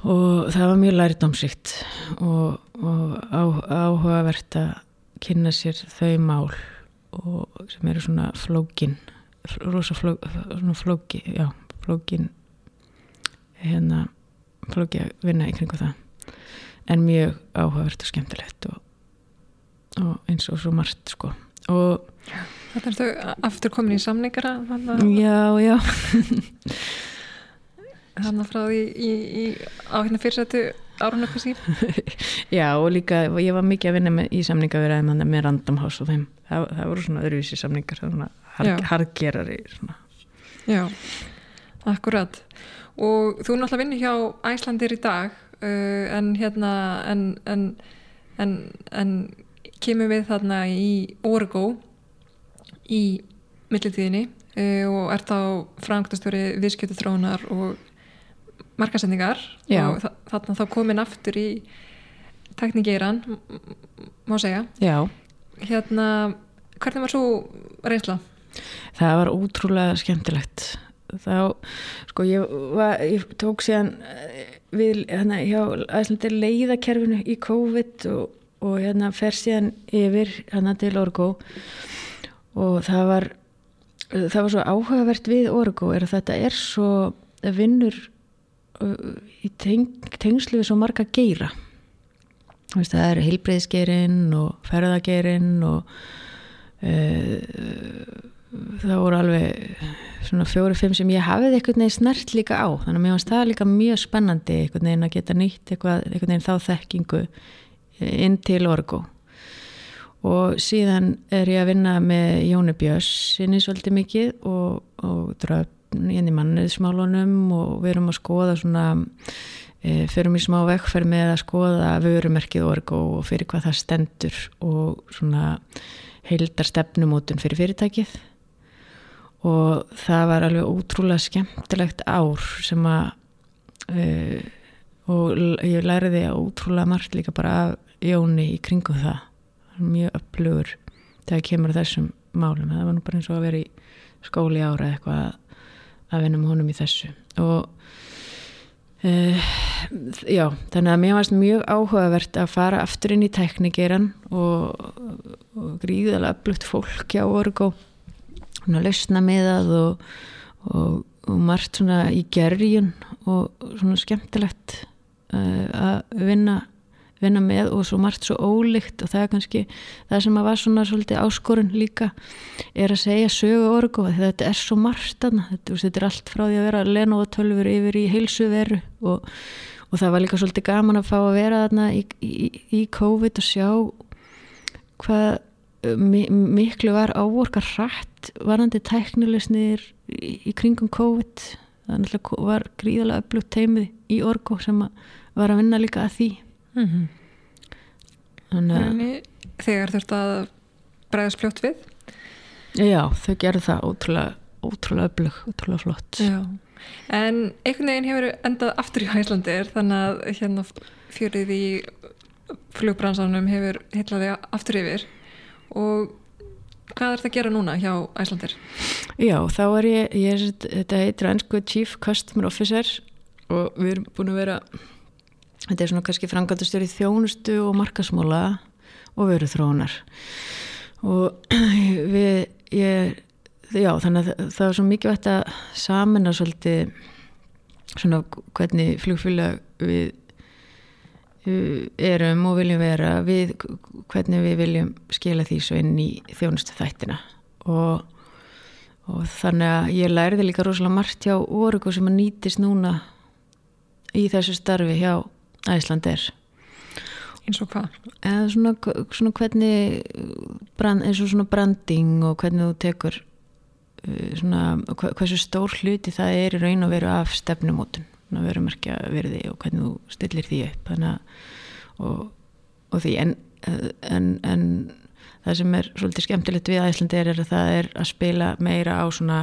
og það var mjög læridomsrikt og, og á, áhugavert að kynna sér þau mál og sem eru svona flókin rosa fló, svona flóki já, flókin hérna flóki að vinna í kringu það. En mjög áhugavert og skemmtilegt og, og eins og svo margt sko. Og Þetta er aftur komin í samningara já, já Þannig frá því í, í, á hérna fyrirsættu árun eitthvað sín Já og líka ég var mikið að vinna með, í samningaverðaðum með Random House og þeim. Það, það voru svona öðruvísi samningar hard, hardgerari svona. Já, akkurat. Og þú náttúrulega vinnir hjá Æslandir í dag uh, en hérna en, en, en, en kemur við þarna í Orgo í millitíðinni uh, og ert á frangtastöri viðskjötu þróunar og markasendingar Já. og þa þarna þá komin aftur í teknikeiran má segja Já, hérna, hvernig var svo reynsla? það var ótrúlega skemmtilegt þá, sko ég, var, ég tók síðan eh, við hérna hjá leiðakerfinu í COVID og, og hérna fer síðan yfir hérna til Orgo og það var það var svo áhugavert við Orgo er að þetta er svo vinnur í teng, tengslu við svo marga veist, það er heilbreyðsgeirinn og ferðageirinn og uh, það voru alveg svona fjóri-fimm sem ég hafið einhvern veginn snert líka á. Þannig að mér finnst það líka mjög spennandi einhvern veginn að geta nýtt eitthvað, veginn þá þekkingu inn til orgu og síðan er ég að vinna með Jóni Björns sinni svolítið mikið og, og dröfn inn í manniðsmálunum og við erum að skoða svona e, förum í smá vekkferð með að skoða vörumerkið orgu og fyrir hvað það stendur og svona heildar stefnumótun fyrir fyrirtækið. Og það var alveg ótrúlega skemmtilegt ár sem að uh, og ég læriði ótrúlega margt líka bara af Jóni í kringum það. Mjög öflugur þegar kemur þessum málum. Það var nú bara eins og að vera í skóli ára eitthvað að vinna með honum í þessu. Og uh, já, þannig að mér varst mjög áhugavert að fara aftur inn í teknikiran og, og gríðalega öflugt fólk hjá Orgo svona lausna með það og, og, og margt svona í gerjun og svona skemmtilegt uh, að vinna vinna með og svo margt svo ólíkt og það er kannski það sem að var svona svolítið áskorun líka er að segja sögu orgu þetta er svo margt aðna þetta, þetta er allt frá því að vera 12 yfir í heilsuveru og, og það var líka svolítið gaman að fá að vera aðna í, í, í COVID og sjá hvað mi, miklu var ávorkar rætt varandi tæknilegsnir í, í kringum COVID. Það var gríðalega öflugt teimið í orgu sem að var að vinna líka að því Mm -hmm. Þannig þegar þurft að bregðast fljótt við? Já, þau gerðu það ótrúlega, ótrúlega öflug, ótrúlega flott. Já, en einhvern veginn hefur endað aftur í Íslandir þannig að hérna fjörið í flugbransanum hefur heitlaði aftur yfir og hvað er það að gera núna hjá Íslandir? Já, þá er ég, ég er, þetta heitir ennsku Chief Customer Officer og við erum búin að vera þetta er svona kannski frangatastjóri þjónustu og markasmóla og veru þróunar og við ég, já þannig að það er svo mikið vægt að samina svolítið svona hvernig flugfélag við erum og viljum vera við hvernig við viljum skila því svo inn í þjónustu þættina og, og þannig að ég læriði líka rosalega margt hjá orgu sem að nýtist núna í þessu starfi hjá Æslandir eins og hvað? eða svona, svona hvernig brand, eins og svona branding og hvernig þú tekur svona hversu stór hluti það er í raun og veru af stefnumótun að vera merkja verði og hvernig þú stillir því upp. Þannig að og, og því en, en, en það sem er svolítið skemmtilegt við Æslandir er að það er að spila meira á svona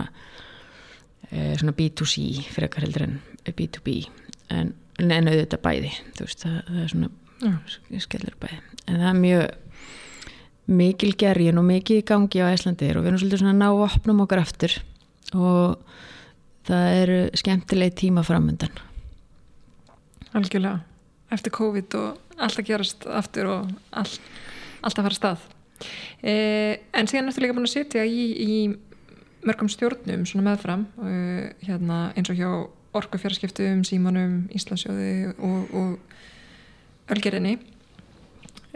svona B2C fyrir ekkar heldur en B2B en en auðvitað bæði veist, það, það er svona mm. skellur bæði. En það er mjög mikil gergin og mikið í gangi á Æslandir og við erum svolítið svona að ná opnum okkar aftur og það eru skemmtilegi tíma framöndan Algjörlega. Eftir COVID og allt að gerast aftur og allt, allt að fara stað. Eh, en síðan ertu líka búin að setja í, í mörgum stjórnum svona meðfram uh, hérna, eins og hjá orkufjárskiptum, símanum, Íslandsjóði og, og Ölgerinni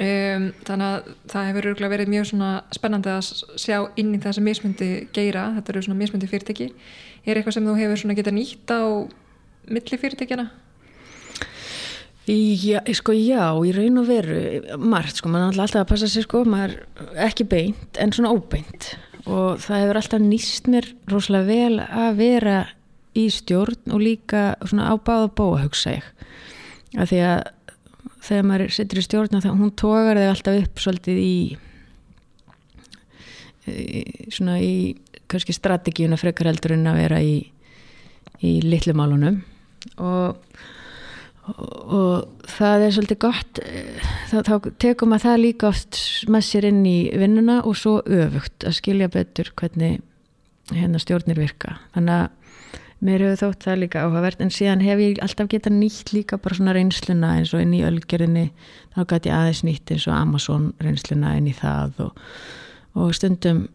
um, þannig að það hefur örgulega verið mjög spennandi að sjá inn í þess að mismundi geira, þetta eru svona mismundi fyrirtæki. Er eitthvað sem þú hefur svona geta nýtt á milli fyrirtækjana? Já, sko já, í raun og veru margt, sko, maður er alltaf að passa sér sko, maður ekki beint en svona óbeint. Og það hefur alltaf nýst mér rosalega vel að vera í stjórn og líka á báða bóa hugsa ég. Að því að þegar maður setur í stjórn hún tókar þig alltaf upp svolítið í, í svona í kannski strategíuna frekar heldur en að vera í í litlumálunum og og það er svolítið gott þá, þá tekum maður það líka oft með sér inn í vinnuna og svo öfugt að skilja betur hvernig hérna stjórnir virka. Þannig að mér hefur þótt það líka áhugavert en síðan hef ég alltaf getað nýtt líka bara svona reynsluna eins og inn í ölgerinni þá gæti ég aðeins nýtt eins og Amazon reynsluna inn í það og, og stundum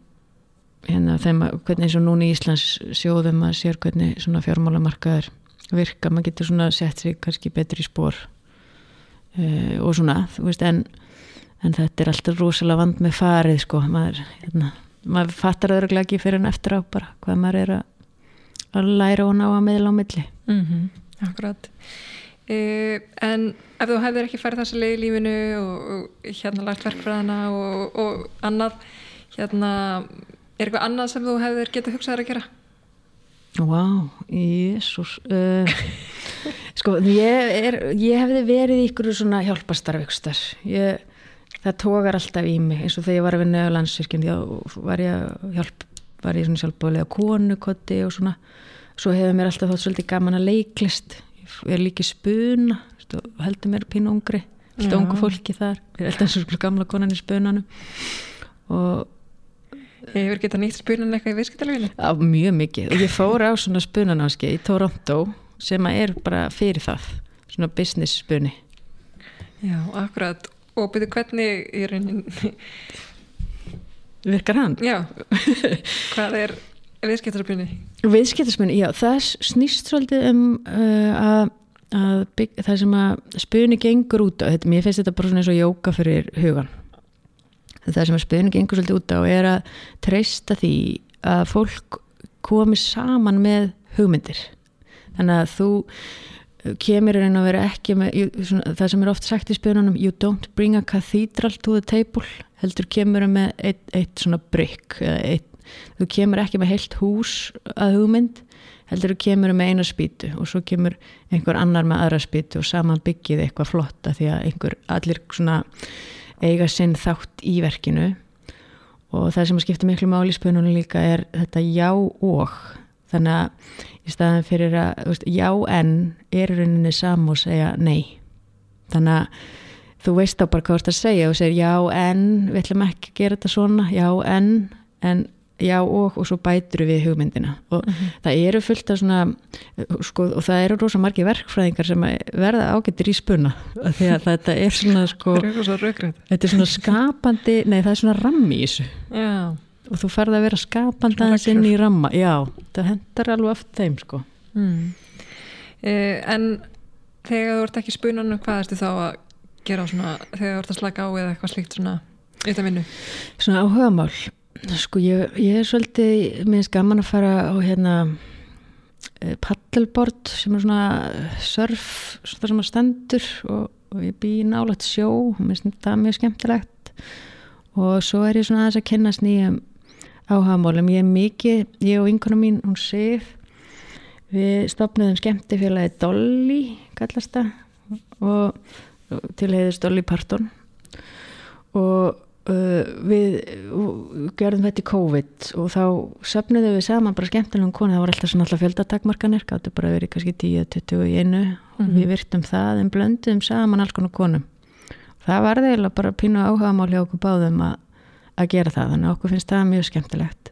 hérna að hvernig eins og núna í Íslands sjóðum að sér hvernig svona fjármálamarkaður virka, maður getur svona sett sig kannski betri spór uh, og svona, þú veist en, en þetta er alltaf rosalega vand með farið sko, maður, hérna, maður fattar öðruglega ekki fyrir en eftir á bara hvað maður er að, að læra og ná að meðla á milli mm -hmm. Akkurat uh, en ef þú hefðir ekki farið þessa leið í lífinu og, og hérna lagt verkfræðana og, og annað hérna, er eitthvað annað sem þú hefðir getið hugsaður að gera? Vá, wow, jésús uh, Sko, ég, er, ég hefði verið í ykkur svona hjálpastarfjöxtar það tókar alltaf í mig eins og þegar ég var að vinna á landsvirkjum þá var ég hjálp var ég svona sjálfbóðlega konukotti og svona. Svo hefur mér alltaf þátt svolítið gaman að leiklist. Ég er líki spuna heldur mér pínu ungri alltaf ungu fólki þar. Ég er alltaf og gamla konan í spunanum. Og Hefur getað nýtt spunan eitthvað í viðskiptalöginu? Já, mjög mikið. Og ég fór á svona spunanáski í Toronto sem er bara fyrir það svona business spuni. Já, akkurat. Og byrju hvernig í raunin Virkar hann? Já, hvað er viðskiptalöginu? Viðskiptalöginu, já, það snýst svolítið um uh, að, að bygg, það sem að spuni gengur út á þetta, mér finnst þetta bara svona eins og jóka fyrir hugan það sem að spurning gengur svolítið út á er að treysta því að fólk komi saman með hugmyndir þannig að þú kemur einn að vera ekki með svona, það sem er oft sagt í spurnunum you don't bring a cathedral to the table heldur kemur með eitt, eitt svona brygg þú kemur ekki með heilt hús að hugmynd heldur þú kemur með eina spýtu og svo kemur einhver annar með aðra spýtu og saman byggið eitthvað flotta því að einhver allir svona eiga sinn þátt í verkinu. Og það sem skiptir miklu máli í spununum líka er þetta já og þannig að í staðan fyrir að veist, já en er rauninni sam og segja nei. Þannig að þú veist á bara hvað þú ert að segja og segir já en við ætlum ekki að gera þetta svona já en en já og og svo bætur við hugmyndina. Og uh -huh. það eru fullt af svona sko, og það eru rosa margi verkfræðingar sem verða ágættir í spuna. Því að þetta er svona sko þetta er svona skapandi nei það er svona rammi í þessu. Já. Og þú ferði að vera skapandi aðeins inn í ramma. Já, það hendar alveg oft þeim sko. Mm. eh, en þegar þú ert ekki spunanum hvað ertu þá að gera svona þegar þú ert að slaka á eða eitthvað slíkt svona auðvitað vinnu? Svona áhugamál Sko ég, ég er svolítið, mér finnst gaman að fara á hérna eh, paddleboard sem er svona surf, svona sem að stendur og, og ég bý nálat sjó. Mér finnst það mjög skemmtilegt. Og svo er ég svona aðeins að kennast nýjum áhagamálum, ég er mikið, ég og einhvern mín, hún Sif við stopnaðum skemmtifélagi Dolly, kallast það og, og til heiðist Dolly Parton. Og Uh, við uh, gerðum þetta í COVID og þá söfnuðum við saman bara skemmtilegum konu, það var alltaf svona alltaf fjöldatakmarkanir, gáttu bara verið kannski 10-20 í einu. Mm -hmm. við virtum það en blönduðum saman alls konar konum. Það var þeirra bara pínu áhuga mál hjá okkur báðum a, að gera það þannig að okkur finnst það mjög skemmtilegt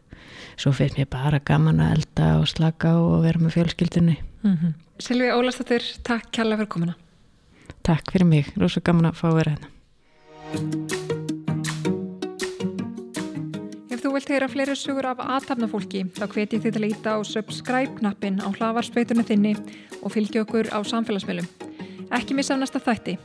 svo finnst mér bara gaman að elda og slaka og vera með fjölskyldunni mm -hmm. Silvi Ólastóttir, takk kærlega fyrir komina Takk fyrir mig, rosa gaman að fá að vera hérna vilt heyra fleiri sugur af aðtapnafólki þá hveti þið til að íta á subscribe-knappin á hlavarspeitunni þinni og fylgja okkur á samfélagsmiðlum. Ekki missa næsta þætti.